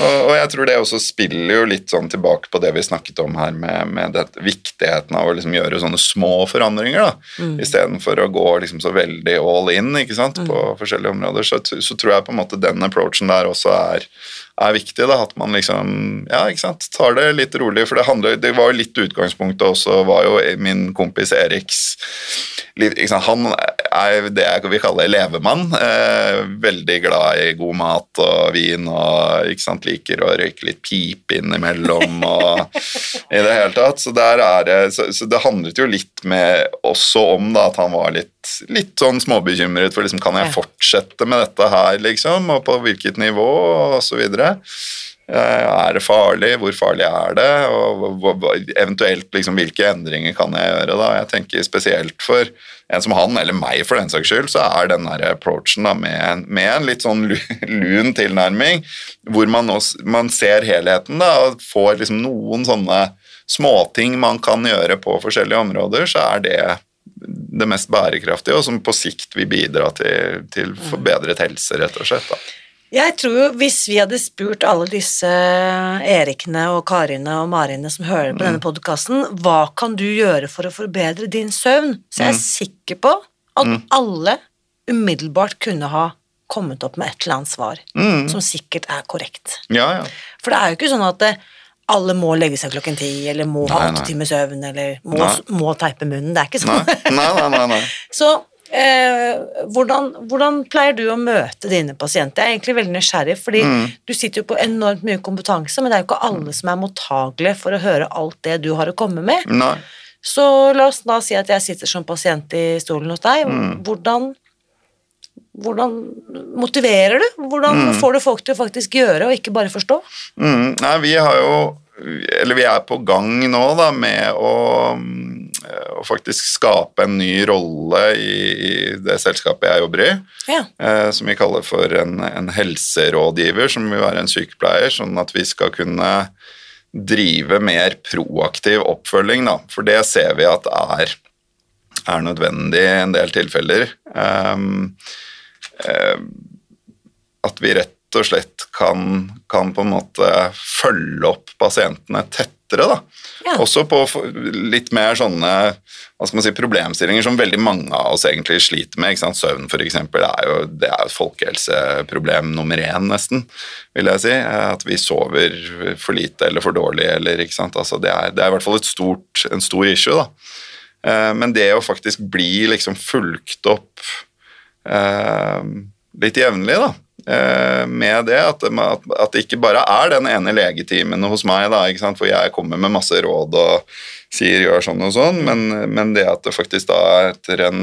Og, og jeg tror det også spiller jo litt sånn tilbake på det vi snakket om her, med, med det, viktigheten av å liksom gjøre sånne små forandringer, da, Mm. istedenfor å gå liksom så veldig all in ikke sant, på Mm. forskjellige områder. Så, så tror jeg på en måte den approachen der også er, er viktig, da, at man liksom ja, ikke sant, tar det litt rolig. For det, handler, det var jo litt utgangspunktet også, var jo min kompis Eriks liv, ikke sant, Han er det jeg vil kalle levemann. Eh, veldig glad i god mat og vin og ikke sant, liker å røyke litt pip innimellom og i det hele tatt. Så, der er det, så, så det handlet jo litt med også om da, at han var litt, litt sånn småbekymret for liksom, kan jeg fortsette med dette her, liksom, og på hvilket nivå, og så videre. Eh, Er det farlig? Hvor farlig er det? Og eventuelt liksom, hvilke endringer kan jeg gjøre? da? Jeg tenker spesielt for en som han, eller meg for den saks skyld, så er den der approachen da, med, en- med en litt sånn lun tilnærming, hvor man, også, man ser helheten da, og får liksom noen sånne småting man kan gjøre på forskjellige områder, så er det det mest bærekraftige, og som på sikt vil bidra til, til forbedret helse, rett og slett. da. Jeg tror jo hvis vi hadde spurt alle disse Erikene og Karine og Marine som hører på denne podkasten, hva kan du gjøre for å forbedre din søvn, så jeg er sikker på at alle umiddelbart kunne ha kommet opp med et eller annet svar Mm. som sikkert er korrekt. Ja, ja. For det er jo ikke sånn at det, alle må legge seg klokken ti, eller må ha Nei, åtte timers søvn, eller må, må teipe munnen. Det er ikke sånn. nei, nei. nei, nei. Så eh, hvordan, hvordan pleier du å møte dine pasienter? Jeg er egentlig veldig nysgjerrig, fordi Mm. du sitter jo på enormt mye kompetanse, men det er jo ikke alle som er mottagelige for å høre alt det du har å komme med. nei. Så la oss da si at jeg sitter som pasient i stolen hos deg. Mm. Hvordan, hvordan motiverer du? Hvordan Mm. får du folk til å faktisk gjøre og ikke bare forstå? Mm, nei, vi har jo Eller vi er på gang nå da, med å, å faktisk skape en ny rolle i, det selskapet jeg jobber i, Ja. eh, som vi kaller for en, en helserådgiver, som vil være en sykepleier, sånn at vi skal kunne drive mer proaktiv oppfølging, da. For det ser vi at er, er nødvendig i en del tilfeller. Um, eh, at vi rett og slett kan, kan på en måte følge opp pasientene tettere, da. Ja. Også på litt mer sånne hva skal man si, problemstillinger som veldig mange av oss egentlig sliter med. Ikke sant? Søvn for eksempel, er jo, det er et folkehelseproblem nummer én, nesten, vil jeg si. At vi sover for lite eller for dårlig, eller ikke sant. Altså, det, er, det er i hvert fall et stort, en stor issue, da. Eh, Men det å faktisk bli liksom fulgt opp eh, litt jevnlig, da. Eh, Med det at, at, det ikke bare er den ene legetimen hos meg, da, hvor jeg kommer med masse råd og sier gjør sånn og sånn, men, men det at det faktisk da etter en,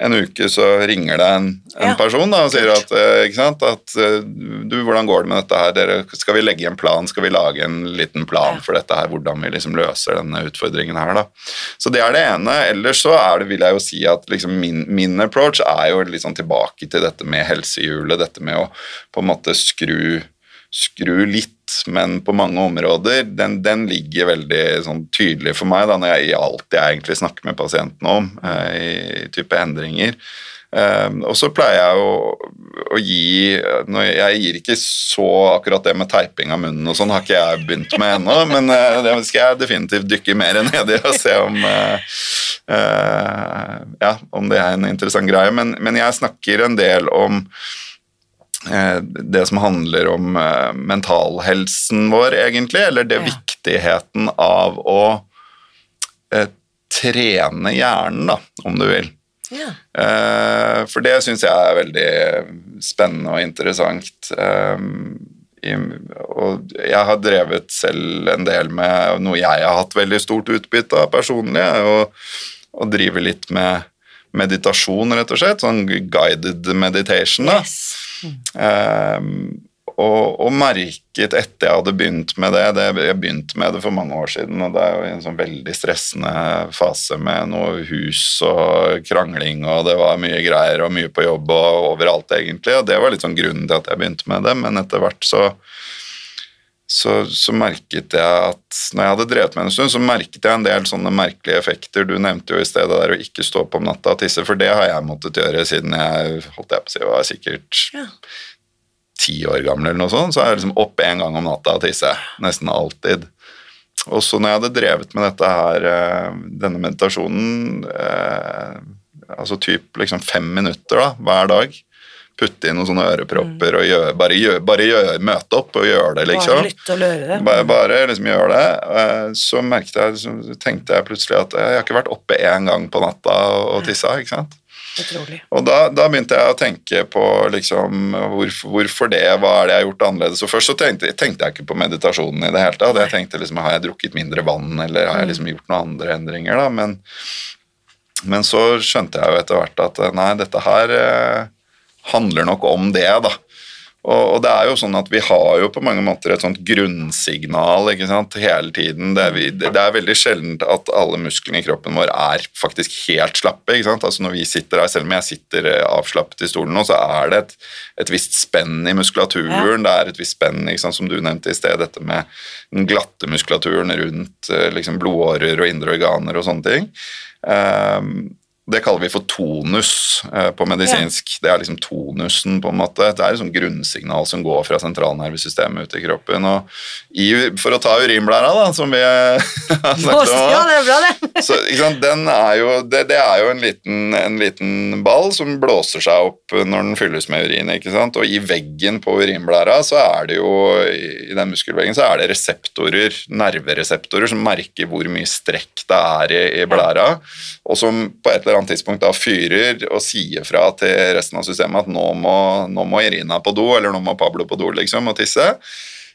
en uke så ringer det en, en Ja, person da, og sier at, eh, sant, at eh, du, hvordan går det med dette her, Dere, skal vi legge en plan, skal vi lage en liten plan Ja. for dette her, hvordan vi liksom løser denne utfordringen her da. Så det er det ene. Ellers så er det, vil jeg jo si at liksom min, min approach er jo litt sånn tilbake til dette med helsehjulet, dette med å på en måte skru, skru litt, men på mange områder, den, den ligger veldig sånn tydelig for meg da, når jeg, i alt jeg egentlig snakker med pasientene om, eh, i type endringer. Eh, og så pleier jeg å, å gi når jeg, jeg gir ikke så akkurat det med teiping av munnen og sånn, har ikke jeg begynt med ennå, men eh, det skal jeg definitivt dykke mer ned i og se om eh, eh, ja, om det er en interessant greie. Men, men jeg snakker en del om det som handler om eh, mentalhelsen vår, egentlig, eller det Ja. viktigheten av å eh, trene hjernen, da, om du vil. Ja. Eh, for det syns jeg er veldig spennende og interessant. Eh, i, og jeg har drevet selv en del med noe jeg har hatt veldig stort utbytte av personlig, og, og drive litt med meditasjon, rett og slett. Sånn guided meditation. da. Yes. Um, og, og merket etter jeg hadde begynt med det, det Jeg begynte med det for mange år siden, og det er jo en sånn veldig stressende fase med noe hus og krangling, og det var mye greier og mye på jobb og overalt, egentlig. Og det var litt sånn grunnen til at jeg begynte med det, men etter hvert så så, så merket jeg at når jeg hadde drevet med en stund, så merket jeg en del sånne merkelige effekter. Du nevnte jo i stedet der å ikke stå opp om natta og tisse, for det har jeg måttet gjøre siden jeg holdt jeg på å si, var sikkert Ja. ti år gammel eller noe sånt, så er jeg liksom opp en gang om natta og tisse. Nesten alltid. Og så når jeg hadde drevet med dette her, eh, denne meditasjonen, eh, altså typ liksom fem minutter da, hver dag, putte inn noen sånne ørepropper og gjør, bare, gjør, bare gjør, møte opp og gjøre det, liksom. Bare lytte og løre det. Bare, bare liksom gjøre det. eh, Så merket jeg, så tenkte jeg plutselig at jeg har ikke vært oppe én gang på natta og og tissa, ikke sant. Utrolig. Og da, da begynte jeg å tenke på liksom, hvorfor, hvorfor det, hva er det jeg har gjort annerledes. Og først så tenkte, tenkte jeg ikke på meditasjonen i det hele tatt. Jeg tenkte liksom, har jeg drukket mindre vann, eller har jeg liksom gjort noen andre endringer, da. Men, men så skjønte jeg jo etter hvert at nei, dette her eh, handler nok om det, da. Og, det er jo sånn at vi har jo på mange måter et sånt grunnsignal ikke sant, hele tiden. Det er, vi, det er veldig sjeldent at alle musklene i kroppen vår er faktisk helt slappe. ikke sant? Altså når vi sitter her, Selv om jeg sitter eh, avslappet i stolen nå, så er det et, et visst spenn i muskulaturen. Det er et visst spenn, ikke sant, som du nevnte i sted, dette med den glatte muskulaturen rundt eh, liksom blodårer og indre organer og sånne ting. Um, det kaller vi for tonus eh, på medisinsk. Det er liksom tonusen, på en måte. Det er et sånt grunnsignal som går fra sentralnervesystemet ut i kroppen. Og i, for å ta urinblæra, da, som vi har snakket om Ja, det er bra, det. så, er jo, det, det er jo en liten, en liten ball som blåser seg opp når den fylles med urin. ikke sant? Og i veggen på urinblæra så er det jo, i den muskelveggen så er det reseptorer, nervereseptorer som merker hvor mye strekk det er i, i blæra, og som på et eller annet tidspunkt da fyrer og sier fra til resten av systemet at nå må, nå må Irina på do, eller nå må Pablo på do liksom, og tisse.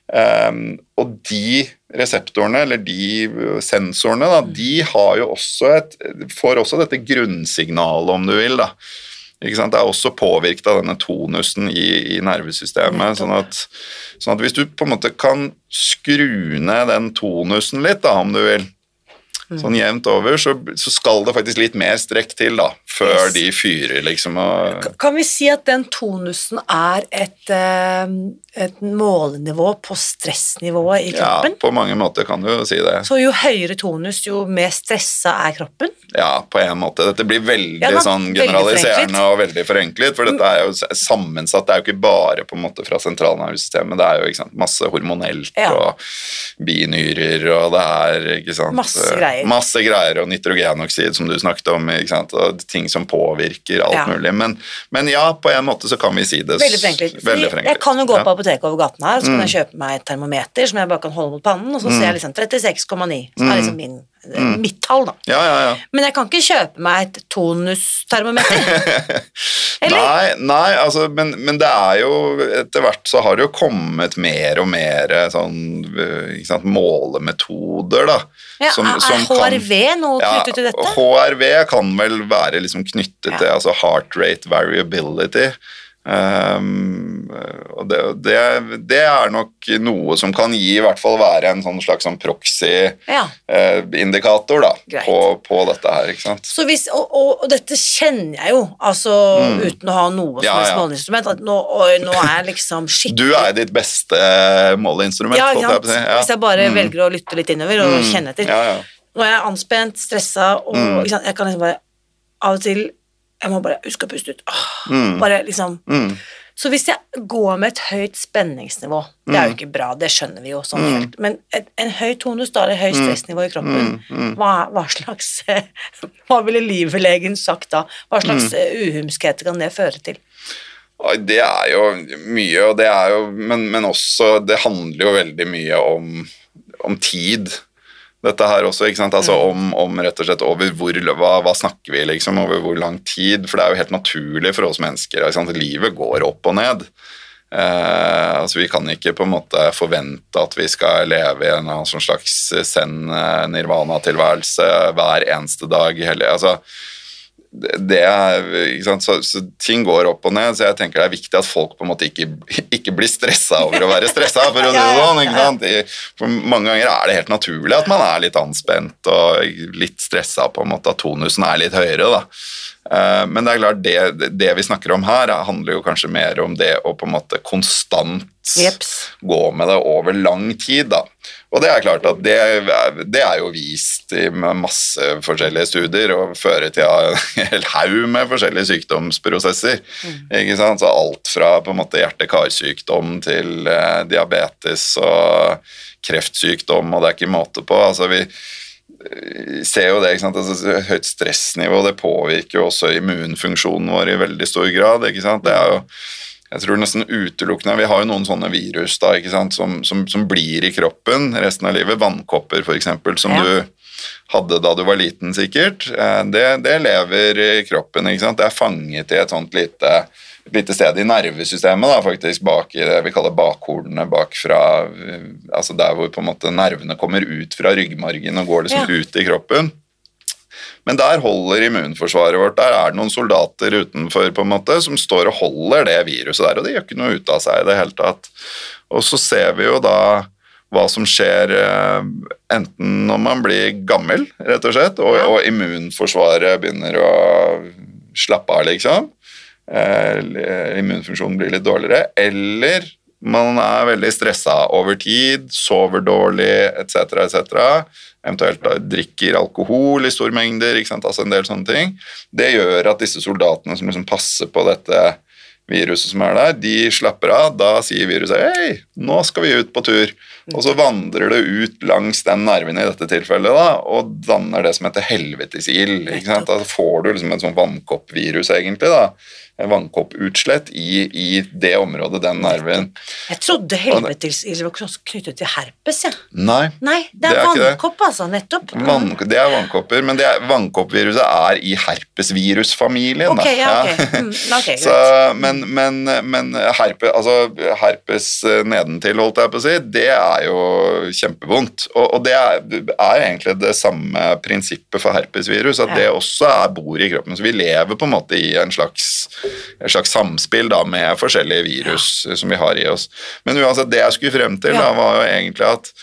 Um, og de reseptorene, eller de sensorene, da, de har jo også et, får også dette grunnsignalet, om du vil, da, Ikke sant? Det er også påvirket av denne tonusen i, i nervesystemet. Sånn at, sånn at hvis du på en måte kan skru ned den tonusen litt, da, om du vil, sånn jevnt over, så, så skal det faktisk litt mer strekk til da, før Yes. de fyrer, liksom. Og, Kan vi si at den tonusen er et, eh, et målenivå på stressnivået i kroppen? ja, på mange måter kan du jo si det. Så jo høyere tonus, jo mer stressa er kroppen? Ja, på en måte. Dette blir veldig Ja sånn generaliserende veldig og veldig forenklet, for dette er jo sammensatt. Det er jo ikke bare på en måte fra sentralnervesystemet, det er jo sant, masse hormonelt Ja. og binyrer, og det er ikke sant Masse eh, greier. Masse greier, og nitrogenoksid som du snakket om, ikke sant, og ting som påvirker alt Ja. mulig. Men, men ja, på en måte så kan vi si det Veldig forenklet. Veldig forenklet. Jeg kan jo gå på apoteket over gaten her, så kan jeg Mm. kjøpe meg et termometer som jeg bare kan holde mot pannen, og så ser jeg liksom 36,9, som er liksom min, Mm. mitt tall, da. Ja, ja, ja. Men jeg kan ikke kjøpe meg et tonustermometer. Eller? Nei, nei altså, men, men det er jo Etter hvert så har det jo kommet mer og mer sånn eh, sant, målemetoder, da. Ja, som- er som kan- HRV noe Ja, knyttet til dette? HRV kan vel være liksom knyttet til altså heart rate variability. Um, og det, det, det er nok noe som kan gi i hvert fall være en sånn slags sånn proxy-indikator Ja. uh, på, på dette her. ikke sant? Så hvis, og, og, og dette kjenner jeg jo, altså uten å ha noe som Mm. Ja, helst ja. måleinstrument, at nå, og, nå er jeg liksom skikkelig Du er ditt beste måleinstrument. ja, jeg si. Ja. Hvis jeg bare Mm. velger å lytte litt innover og Mm. kjenne etter. Ja, ja. Nå er jeg anspent, stressa, og Mm. jeg kan liksom bare Av og til Jeg må bare huske å puste ut. Åh, Mm. Bare liksom Mm. Så hvis jeg går med et høyt spenningsnivå Det er jo ikke bra, det skjønner vi jo sånn Mm. helt. Men et, en høy tonus, da, eller høyt stressnivå i kroppen, Mm, mm. Hva, hva slags Hva ville livlegen sagt da? Hva slags Mm. eh, uhumskheter kan det føre til? Det er jo mye, og det er jo, men, men også Det handler jo veldig mye om, om tid. Dette her også, ikke sant? Altså om, om rett og slett over hvor hva, hva snakker vi liksom, over hvor lang tid? For det er jo helt naturlig for oss mennesker. Ikke sant? Livet går opp og ned. Eh, altså Vi kan ikke på en måte forvente at vi skal leve i en slags zen-nirvana-tilværelse hver eneste dag. Hele, altså, det er? Så, så ting går opp og ned, så jeg tenker det er viktig at folk på en måte ikke, ikke blir stressa over å være stressa, for å si det sånn. For mange ganger er det helt naturlig at man er litt anspent og litt stressa, på en måte, at tonusen er litt høyere. da. Eh, Men det er klart, det, det vi snakker om her, handler jo kanskje mer om det å på en måte konstant Jeps. gå med det over lang tid. Da. Og det er klart at det, det er jo vist i masse forskjellige studier og fører til en hel haug med forskjellige sykdomsprosesser. Ikke sant? Så alt fra på en måte hjerte-karsykdom til eh, diabetes og kreftsykdom, og det er ikke måte på. Altså vi eh, ser jo det, ikke sant? Altså, høyt stressnivå det påvirker jo også immunfunksjonen vår i veldig stor grad. ikke sant? Det er jo jeg tror nesten utelukkende Vi har jo noen sånne virus da, som, som, som blir i kroppen resten av livet. Vannkopper, f.eks., som Ja. du hadde da du var liten, sikkert. Eh, Det, det lever i kroppen. Det er fanget i et sånt lite, lite sted i nervesystemet, da, faktisk, bak i det vi kaller bakhornene bakfra eh, Altså der hvor på en måte nervene kommer ut fra ryggmargen og går liksom Ja. ut i kroppen. Men der holder immunforsvaret vårt. Der er det noen soldater utenfor på en måte, som står og holder det viruset der, og det gjør ikke noe ut av seg i det hele tatt. Og så ser vi jo da hva som skjer eh, enten når man blir gammel, rett og slett, og, og immunforsvaret begynner å slappe av, liksom. Eh, immunfunksjonen blir litt dårligere. Eller man er veldig stressa over tid, sover dårlig etc., etc. Eventuelt drikker alkohol i store mengder, altså en del sånne ting. Det gjør at disse soldatene som liksom passer på dette viruset som er der, de slapper av. Da sier viruset 'hei, nå skal vi ut på tur'. Og så vandrer det ut langs den nerven i dette tilfellet da, og danner det som heter helvetesild. Da får du liksom et sånn vannkoppvirus, egentlig, da, vannkopputslett i, i det området, den nerven. Jeg trodde helvetesild var knyttet til herpes, jeg. Ja. Nei. Nei, det er, Det er vannkopp, altså. Nettopp. Vann, det er vannkopper, men det er, vannkoppviruset er i herpesvirusfamilien. Ok, da. ja, ok. Mm, ok. Så, men men, men herpe, altså, herpes nedentil, holdt jeg på å si, det er jo kjempevondt. Og, og det er, er egentlig det samme prinsippet for herpesvirus, at Ja. det også er bor i kroppen. Så vi lever på en måte i en slags, et slags samspill da, med forskjellige virus som vi har i oss. Men uansett, det jeg skulle frem til, Ja. da, var jo egentlig at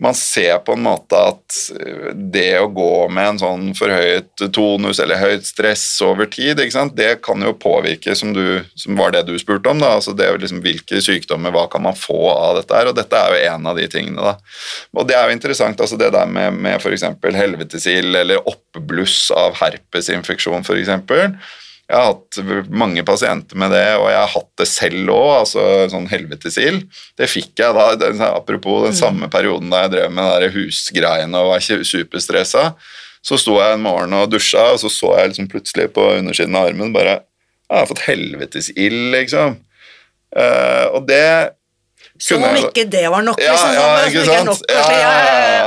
man ser på en måte at eh, det å gå med en sånn forhøyet tonus eller høyt stress over tid, det kan jo påvirke, som, du, som var det du spurte om, da, altså det er liksom hvilke sykdommer, hva kan man få av dette her, og dette er jo en av de tingene. da. Og det er jo interessant, altså det der med, med f.eks. helvetesild eller oppbluss av herpesinfeksjon f.eks. Jeg har hatt mange pasienter med det, og jeg har hatt det selv òg, altså sånn helvetesild. Det fikk jeg da, den, apropos den samme perioden da jeg drev med husgreiene og var ikke superstressa. Så sto jeg en morgen og dusja, og så så jeg liksom plutselig på undersiden av armen bare Jeg har fått helvetesild, liksom. Uh, og det Som om ikke det var nok, liksom. ja, ja ikke sant? nok, ja, ja,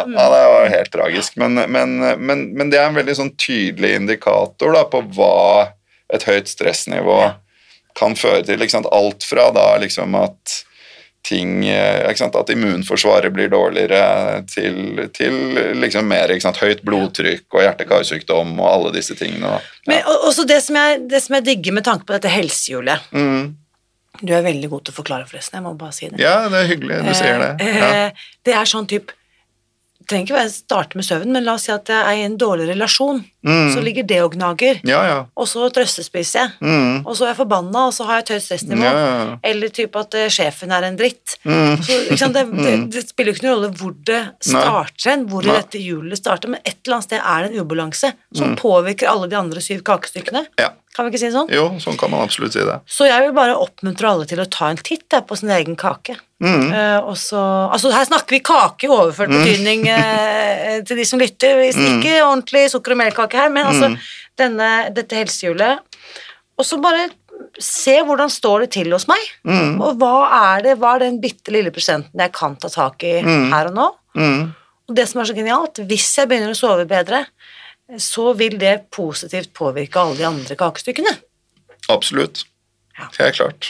ja, det var helt tragisk. Men, men, men, men det er en veldig sånn tydelig indikator da, på hva et høyt stressnivå Ja. kan føre til. Ikke sant? Alt fra da liksom at ting eh, ikke sant? At immunforsvaret blir dårligere, til, til liksom mer ikke sant? høyt blodtrykk og hjerte-karsykdom og alle disse tingene. Ja. Men også det som, jeg, det som jeg digger med tanke på dette helsehjulet Mm. Du er veldig god til å forklare, forresten. Jeg må bare si det. ja, det er hyggelig du sier det. Eh, Ja. eh, Det er sånn type trenger ikke å starte med søvn, men la oss si at jeg er i en dårlig relasjon. Mm. Så ligger det og gnager, ja, ja. og så trøstespiser jeg. Mm. Og så er jeg forbanna, og så har jeg et høyt stressnivå. Ja. Eller type at uh, sjefen er en dritt. Mm. Så, sant, det, det, det spiller jo ikke noen rolle hvor det starter hen, hvor Nei. dette hjulet starter, men et eller annet sted er det en ubalanse Mm. som påvirker alle de andre syv kakestykkene. ja. Kan vi ikke si det sånn? Jo, sånn kan man absolutt si det. Så jeg vil bare oppmuntre alle til å ta en titt der, på sin egen kake. Mm. Uh, så, altså her snakker vi kake i overført betydning uh, til de som lytter. Hvis Mm. Ikke ordentlig sukker- og melkake her, men altså denne, dette helsehjulet. Og så bare se hvordan står det til hos meg, Mm. og hva er det, hva er den bitte lille prosenten jeg kan ta tak i her og nå. Mm. Og det som er så genialt, hvis jeg begynner å sove bedre, så vil det positivt påvirke alle de andre kakestykkene. Absolutt. Ja. Helt klart.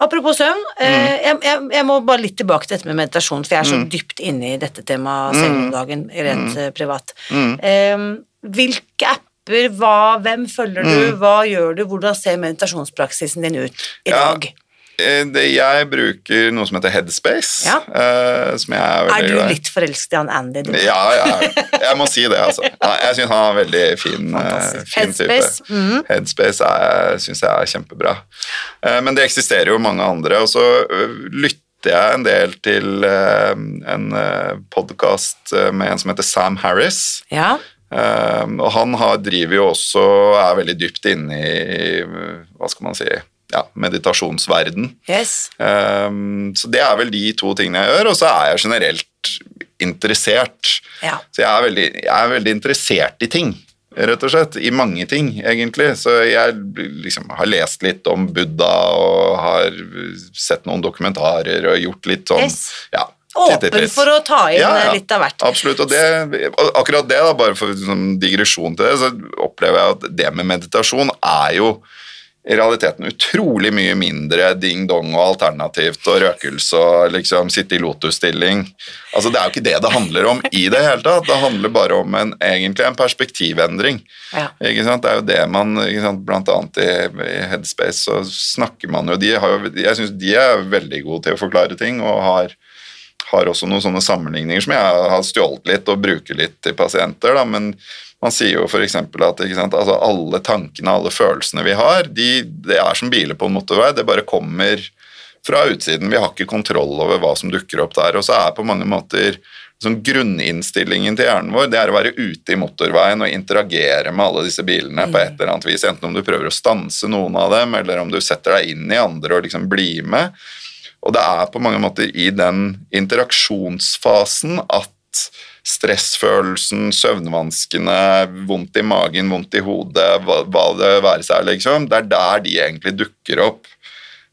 Apropos søvn, Mm. eh, jeg, jeg, jeg må bare litt tilbake til dette med meditasjon, for jeg er så dypt inne i dette temaet selv om dagen, rent mm. privat. Mm. Eh, hvilke apper, hva, hvem følger du, Mm. hva gjør du, hvordan ser meditasjonspraksisen din ut i Ja, dag? Eh, Jeg bruker noe som heter Headspace, Ja. eh, som jeg er Er du glad litt forelsket i han Andy? Du? Ja, ja, jeg må si det, altså. Jeg syns han er en veldig fin, eh, fin type. Headspace, mhm. Headspace syns jeg er kjempebra. Men det eksisterer jo mange andre, og så lytter jeg en del til en podkast med en som heter Sam Harris. Ja, og han har, driver jo også er veldig dypt inne i hva skal man si, ja, meditasjonsverden. yes. Eh, så det er vel de to tingene jeg gjør, og så er jeg generelt interessert. Ja. Så jeg er, veldig, jeg er veldig interessert i ting, rett og slett. I mange ting, egentlig. Så jeg liksom har lest litt om Buddha og har sett noen dokumentarer og gjort litt sånn Yes. ja, Åpen for å ta inn Ja, ja. litt av hvert. Absolutt. Og det, akkurat det, da, bare for sånn digresjon til det, så opplever jeg at det med meditasjon er jo i realiteten utrolig mye mindre ding-dong og alternativt og røkelse og liksom sitte i lotusstilling. Altså, det er jo ikke det det handler om i det hele tatt. Det handler bare om en, egentlig en perspektivendring. Ja. Ikke sant? Det er jo det man sant? Blant annet i, i Headspace så snakker man jo de har jo, Jeg syns de er veldig gode til å forklare ting og har, har også noen sånne sammenligninger som jeg har stjålet litt og bruker litt til pasienter. Da. Men man sier jo f.eks. at sant? Altså, alle tankene alle følelsene vi har, de, det er som biler på en motorvei. Det bare kommer fra utsiden. Vi har ikke kontroll over hva som dukker opp der. Og så er på mange måter sånn grunninnstillingen til hjernen vår det er å være ute i motorveien og interagere med alle disse bilene på et eller annet vis. Enten om du prøver å stanse noen av dem, eller om du setter deg inn i andre og liksom blir med. Og det er på mange måter i den interaksjonsfasen at stressfølelsen, søvnvanskene, vondt i magen, vondt i hodet, hva, hva det være seg, liksom. Det er der de egentlig dukker opp.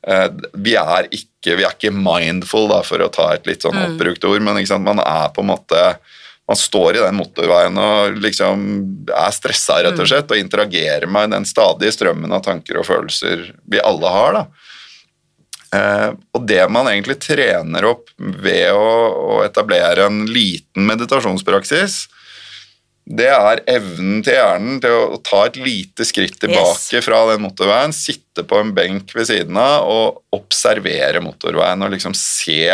Eh, vi er ikke, vi er ikke mindful, da, for å ta et litt sånn oppbrukt ord, men man er på en måte man står i den motorveien og liksom er stressa rett og slett, og interagerer med den stadige strømmen av tanker og følelser vi alle har. da. Eh, og det man egentlig trener opp ved å, etablere en liten meditasjonspraksis, det er evnen til hjernen til å ta et lite skritt tilbake Yes. fra den motorveien, sitte på en benk ved siden av og observere motorveien og liksom se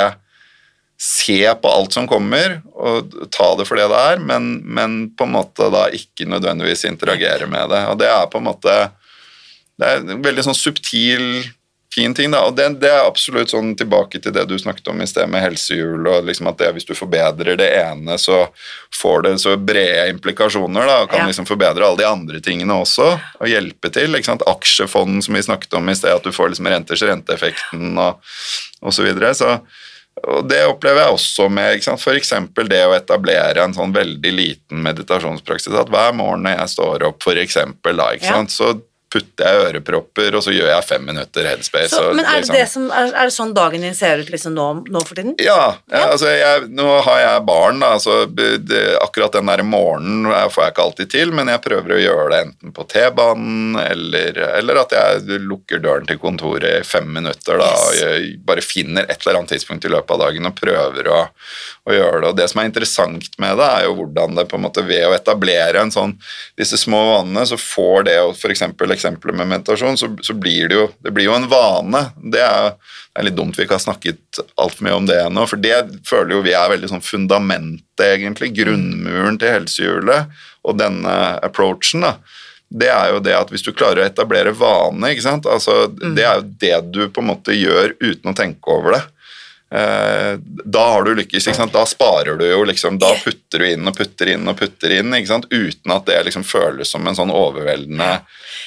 se på alt som kommer, og ta det for det det er, men, men på en måte da ikke nødvendigvis interagere med det. Og det er på en måte Det er en veldig sånn subtil, fin ting, da. Og det, det er absolutt sånn tilbake til det du snakket om i sted med helsehjul, og liksom at det, hvis du forbedrer det ene, så får det så brede implikasjoner, da, og kan Ja. liksom forbedre alle de andre tingene også, og hjelpe til. ikke sant? Aksjefond, som vi snakket om i sted, at du får liksom renters renteeffekten og, og så videre. Så og det opplever jeg også med f.eks. det å etablere en sånn veldig liten meditasjonspraksis. At hver morgen når jeg står opp, for eksempel, ikke Ja. så putter jeg ørepropper, og så gjør jeg fem minutter headspace. Så, men er det, liksom- det som, er, er det sånn dagen din ser ut liksom nå, nå for tiden? ja, ja, altså jeg, nå har jeg barn, da, så det, akkurat den der morgenen får jeg ikke alltid til, men jeg prøver å gjøre det enten på T-banen, eller, eller at jeg lukker døren til kontoret i fem minutter, da, Yes. og bare finner et eller annet tidspunkt i løpet av dagen og prøver å, å gjøre det. Og det som er interessant med det, er jo hvordan det på en måte ved å etablere en sånn, disse små vanene, så får det for eksempel eksempelet med meditasjon, så, så blir det jo, det blir jo en vane. Det er, det er litt dumt vi ikke har snakket altfor mye om det ennå, for det føler jo vi er veldig sånn fundamentet, egentlig, grunnmuren til helsehjulet, og denne approachen, da. Det er jo det at hvis du klarer å etablere vane, ikke sant, altså, det er jo det du på en måte gjør uten å tenke over det. Eh, da har du lykkes, ikke sant? da sparer du jo liksom, da putter du inn og putter inn og putter inn, ikke sant? uten at det liksom føles som en sånn overveldende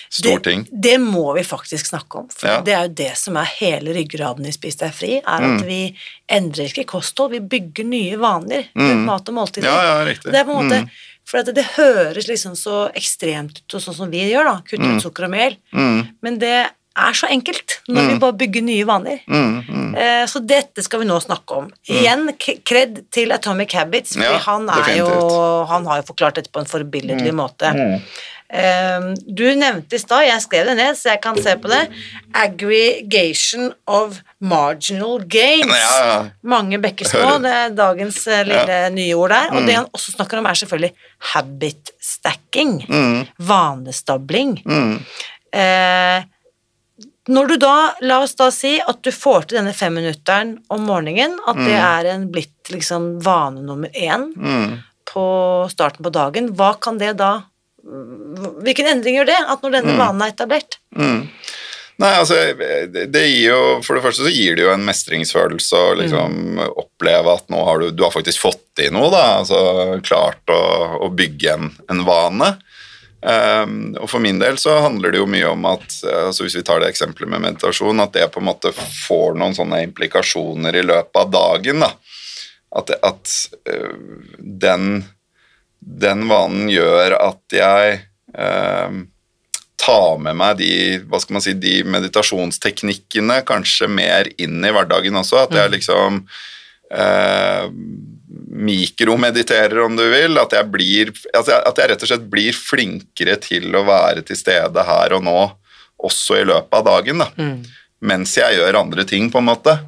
stor ting. Det, må vi faktisk snakke om, for Ja. det er jo det som er hele ryggraden i Spis deg fri, er Mm. at vi endrer ikke kosthold, vi bygger nye vaner rundt mat og måltider. Mm. Ja, ja. Det er på en måte, Mm. for det, det høres liksom så ekstremt ut, og sånn som vi gjør da, kutte ut sukker og mel, Mm, men det er så enkelt når vi bare bygger nye vaner. mm, mm. Eh, Så dette skal vi nå snakke om. Igjen k- kred til Atomic Habits, for Ja, han, er jo, han har jo forklart dette på en forbilledlig måte. Mm. Eh, Du nevnte i stad, jeg skrev det ned, så jeg kan se på det, aggregation of marginal gains. Ja, ja. Mange bekker små, det er dagens eh, lille nye ord der. Og det han også snakker om, er selvfølgelig habit stacking. Vanestabling. Mm. Eh, når du da, la oss da si at du får til denne femminutteren om morgenen, at det er en blitt liksom vane nummer én Mm. på starten på dagen, hva kan det da Hvilken endring gjør det, at når denne vanen er etablert? Mm. Nei, altså, det, det gir jo For det første så gir det jo en mestringsfølelse å liksom oppleve at nå har du, du har faktisk fått til noe, da. Altså klart å, å bygge en, en vane. Um, og for min del så handler det jo mye om at altså hvis vi tar det eksempelet med meditasjon, at det på en måte får noen sånne implikasjoner i løpet av dagen. da. At, at uh, den, den vanen gjør at jeg øh, tar med meg de, hva skal man si, de meditasjonsteknikkene kanskje mer inn i hverdagen også. At jeg liksom eh, mikromediterer, om du vil. At jeg, blir, at, jeg, at jeg rett og slett blir flinkere til å være til stede her og nå, også i løpet av dagen. da. Mens jeg gjør andre ting, på en måte.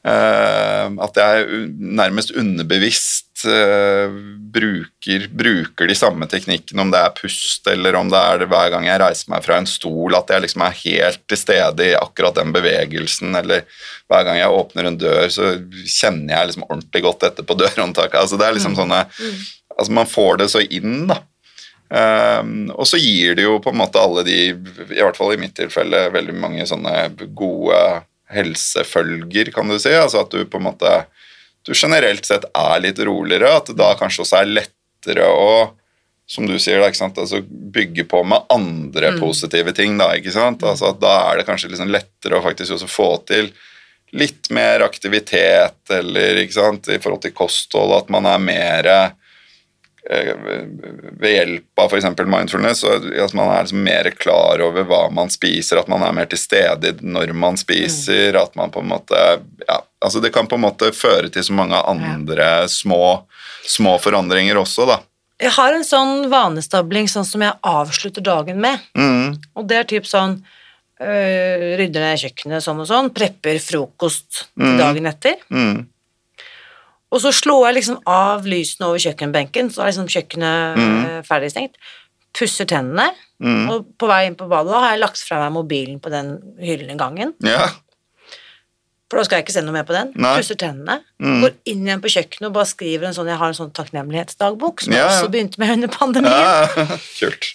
Eh, at jeg nærmest underbevisst eh, bruker, bruker de samme teknikkene, om det er pust eller om det er det hver gang jeg reiser meg fra en stol, at jeg liksom er helt til stede i akkurat den bevegelsen, eller hver gang jeg åpner en dør, så kjenner jeg liksom ordentlig godt etter på dørhåndtaket. Altså det er liksom sånne Altså man får det så inn, da. Um, og så gir det jo på en måte alle de, i hvert fall i mitt tilfelle, veldig mange sånne gode helsefølger, kan du si. Altså at du på en måte du generelt sett er litt roligere, at det da kanskje også er lettere å som du sier, da, ikke sant? Altså, bygge på med andre positive ting. Da ikke sant? Altså, at da er det kanskje liksom lettere å faktisk også få til litt mer aktivitet eller ikke sant? i forhold til kosthold, at man er mer ved hjelp av f.eks. mindfulness, så at man er liksom mer klar over hva man spiser, at man er mer til stede når man spiser, at man på en måte ja, altså Det kan på en måte føre til så mange andre små, små forandringer også, da. Jeg har en sånn vanestabling sånn som jeg avslutter dagen med. Mm, Og det er typ sånn øh, Rydder ned kjøkkenet sånn og sånn, prepper frokost til dagen etter. mm, Og så slår jeg liksom av lysene over kjøkkenbenken, så er liksom kjøkkenet øh, ferdigstengt. Pusser tennene, mm. og på vei inn på badet har jeg lagt fra meg mobilen på den hyllen i gangen. Ja. For da skal jeg ikke se noe mer på den. Nei. Pusser tennene. Mm. Går inn igjen på kjøkkenet og bare skriver en sånn Jeg har en sånn takknemlighetsdagbok som Ja, jeg også begynte med under pandemien. ja. Kult.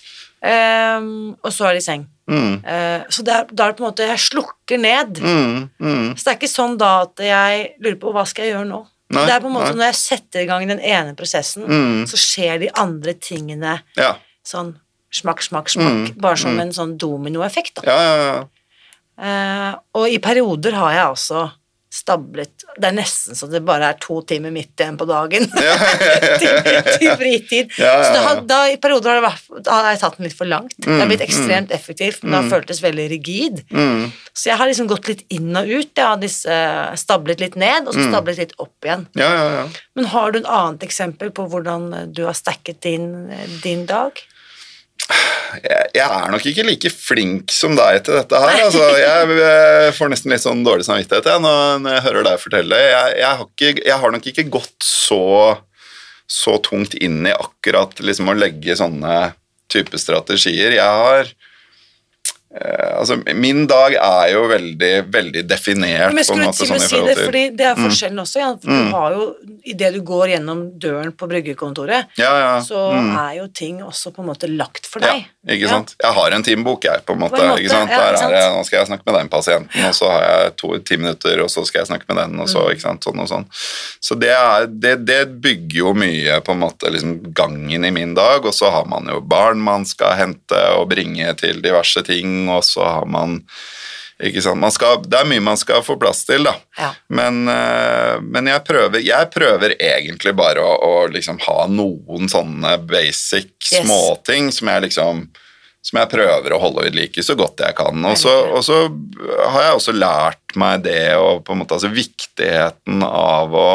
Um, og så er det i seng. Mm, Uh, så da er det på en måte Jeg slukker ned. mm, mm. Så det er ikke sånn da at jeg lurer på hva skal jeg gjøre nå. Nei, det er på en måte nei. Når jeg setter i gang den ene prosessen, Mm. så skjer de andre tingene Ja. sånn smakk, smakk, smakk. Mm, Bare som mm. en sånn dominoeffekt. Ja, ja, ja. Uh, og i perioder har jeg altså stablet Det er nesten så det bare er to timer midt igjen på dagen Ja, ja, ja, til, fritid. Så har, da, i perioder har, det vært, da har jeg tatt den litt for langt. det har blitt ekstremt effektivt, men det har føltes veldig rigid. Mm. Så jeg har liksom gått litt inn og ut. Jeg har disse, stablet litt ned, og så stablet litt opp igjen. Ja, ja, ja. Men har du et annet eksempel på hvordan du har stacket din, din dag? Jeg, er nok ikke like flink som deg til dette her. Altså, jeg, får nesten litt sånn dårlig samvittighet jeg, når, jeg hører deg fortelle. Jeg, jeg, har ikke, jeg har nok ikke gått så, så tungt inn i akkurat liksom, å legge sånne type strategier. Jeg har Altså, min dag er jo veldig, veldig definert Men jeg skulle måte sånn si det, fordi det er forskjellen også. Ja. For Du har jo, Idet du går gjennom døren på bryggekontoret, Ja, ja. så mm. er jo ting også på en måte lagt for deg. Ja, ikke sant? Jeg har en timebok, jeg, på en måte. På en måte, ikke sant? Der er jeg, nå skal jeg snakke med den pasienten, og så har jeg to, ti minutter, og så skal jeg snakke med den, og så, Mm. ikke sant, sånn og sånn. Så det, er, det, det bygger jo mye på en måte liksom gangen i min dag, og så har man jo barn man skal hente og bringe til diverse ting, og så har man ikke sant? Man skal, det er mye man skal få plass til, da. Ja. Men, eh, men jeg, prøver, jeg prøver egentlig bare å, å liksom ha noen sånne basic Yes. småting som jeg liksom som jeg prøver å holde ved like så godt jeg kan. Og så, og så har jeg også lært meg det og på en måte altså viktigheten av å,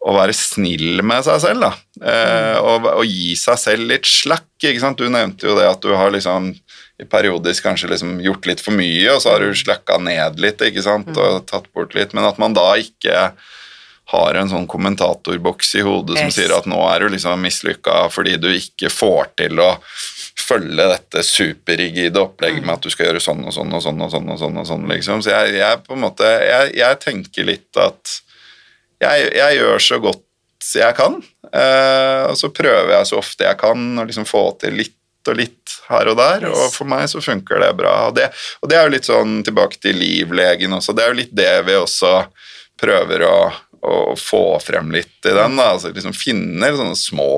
å være snill med seg selv, da. Eh, og, og gi seg selv litt slack. ikke sant? Du nevnte jo det at du har liksom i periodisk kanskje liksom gjort litt for mye, og så har du slacka ned litt ikke sant? og tatt bort litt, men at man da ikke har en sånn kommentatorboks i hodet som Yes. sier at nå er du liksom mislykka fordi du ikke får til å følge dette superrigide opplegget med at du skal gjøre sånn og sånn og sånn og sånn. og sånn, og sånn liksom. Så jeg, jeg på en måte, jeg, jeg tenker litt at jeg, jeg gjør så godt jeg kan, eh, og så prøver jeg så ofte jeg kan å liksom få til litt og litt her og der, Yes. og for meg så funker det bra. Og det, og det er jo litt sånn tilbake til livlegen også, det er jo litt det vi også prøver å, å få frem litt i den, da, altså liksom finne sånne små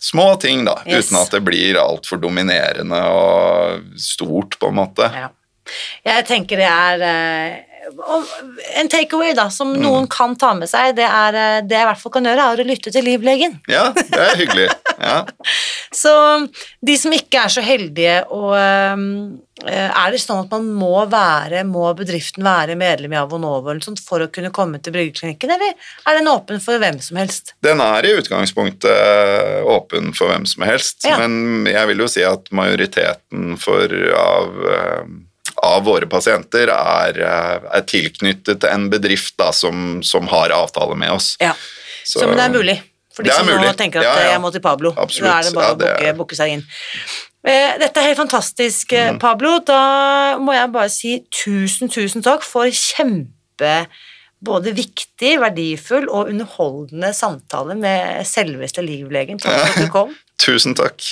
Små ting, da, Yes. uten at det blir altfor dominerende og stort, på en måte. Ja. Jeg tenker det er eh, En takeaway da, som Mm. noen kan ta med seg, det er eh, det jeg i hvert fall kan gjøre, er å lytte til livlegen. Ja, det er hyggelig. Ja. Så de som ikke er så heldige, og eh, er det sånn at man må være, må bedriften være medlem i Avonovo for å kunne komme til bryggeklinikken, eller er den åpen for hvem som helst? Den er i utgangspunktet eh, åpen for hvem som helst, Ja. men jeg vil jo si at majoriteten for, av, av våre pasienter er, eh, er tilknyttet en bedrift da, som, som har avtale med oss. Ja, så, men det er mulig. For de som mulig. nå tenker at Ja, ja. jeg må til Pablo, Absolutt. da er det bare Ja, å det er- booke seg inn. Eh, Dette er helt fantastisk, Mm. eh, Pablo. Da må jeg bare si tusen, tusen takk for kjempe både viktig, verdifull og underholdende samtale med selveste livlegen. Takk for at du kom. Tusen takk.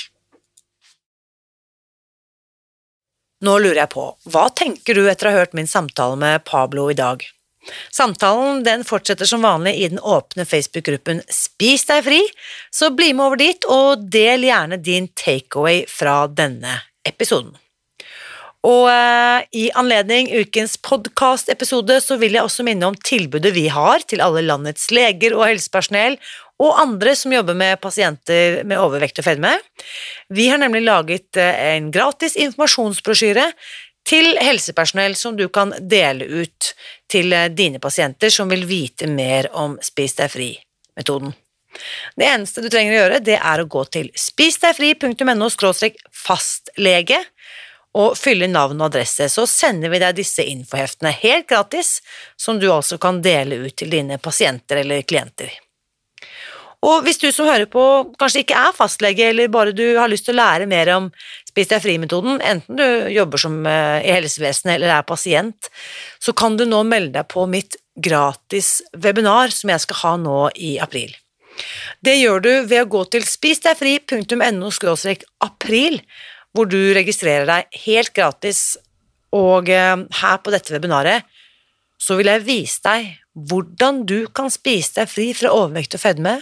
Nå lurer jeg på, hva tenker du etter å ha hørt min samtale med Pablo i dag? Samtalen den fortsetter som vanlig i den åpne Facebook-gruppen Spis deg fri, så bli med over dit og del gjerne din takeaway fra denne episoden. Og eh, i anledning ukens podcast-episode så vil jeg også minne om tilbudet vi har til alle landets leger og helsepersonell og andre som jobber med pasienter med overvekt og fedme. Vi har nemlig laget eh, en gratis informasjonsbrosjyre til helsepersonell som du kan dele ut til eh, dine pasienter som vil vite mer om Spis deg fri-metoden. Det eneste du trenger å gjøre, det er å gå til spisdegfri.no fastlege og fylle navn og adresse, så sender vi deg disse infoheftene helt gratis, som du altså kan dele ut til dine pasienter eller klienter. Og hvis du som hører på kanskje ikke er fastlege, eller bare du har lyst til å lære mer om Spis deg fri-metoden, enten du jobber som, uh, i helsevesenet eller er pasient, så kan du nå melde deg på mitt gratis webinar som jeg skal ha nå i april. Det gjør du ved å gå til spisdegfri.no april, hvor du registrerer deg helt gratis, og uh, her på dette webinaret så vil jeg vise deg hvordan du kan spise deg fri fra overvekt og fedme,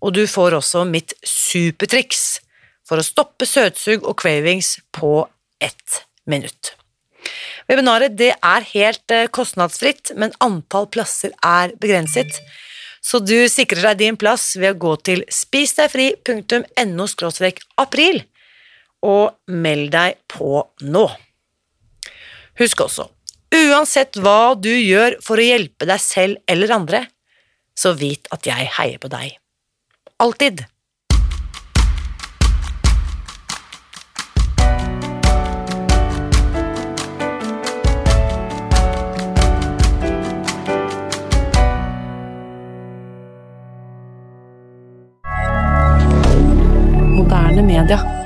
og du får også mitt supertriks for å stoppe søtsug og cravings på ett minutt. Webinaret er helt eh, kostnadsfritt, men antall plasser er begrenset, så du sikrer deg din plass ved å gå til spisdegfri.no april og meld deg på nå. Husk også, uansett hva du gjør for å hjelpe deg selv eller andre, så vit at jeg heier på deg. Alltid. Moderne media.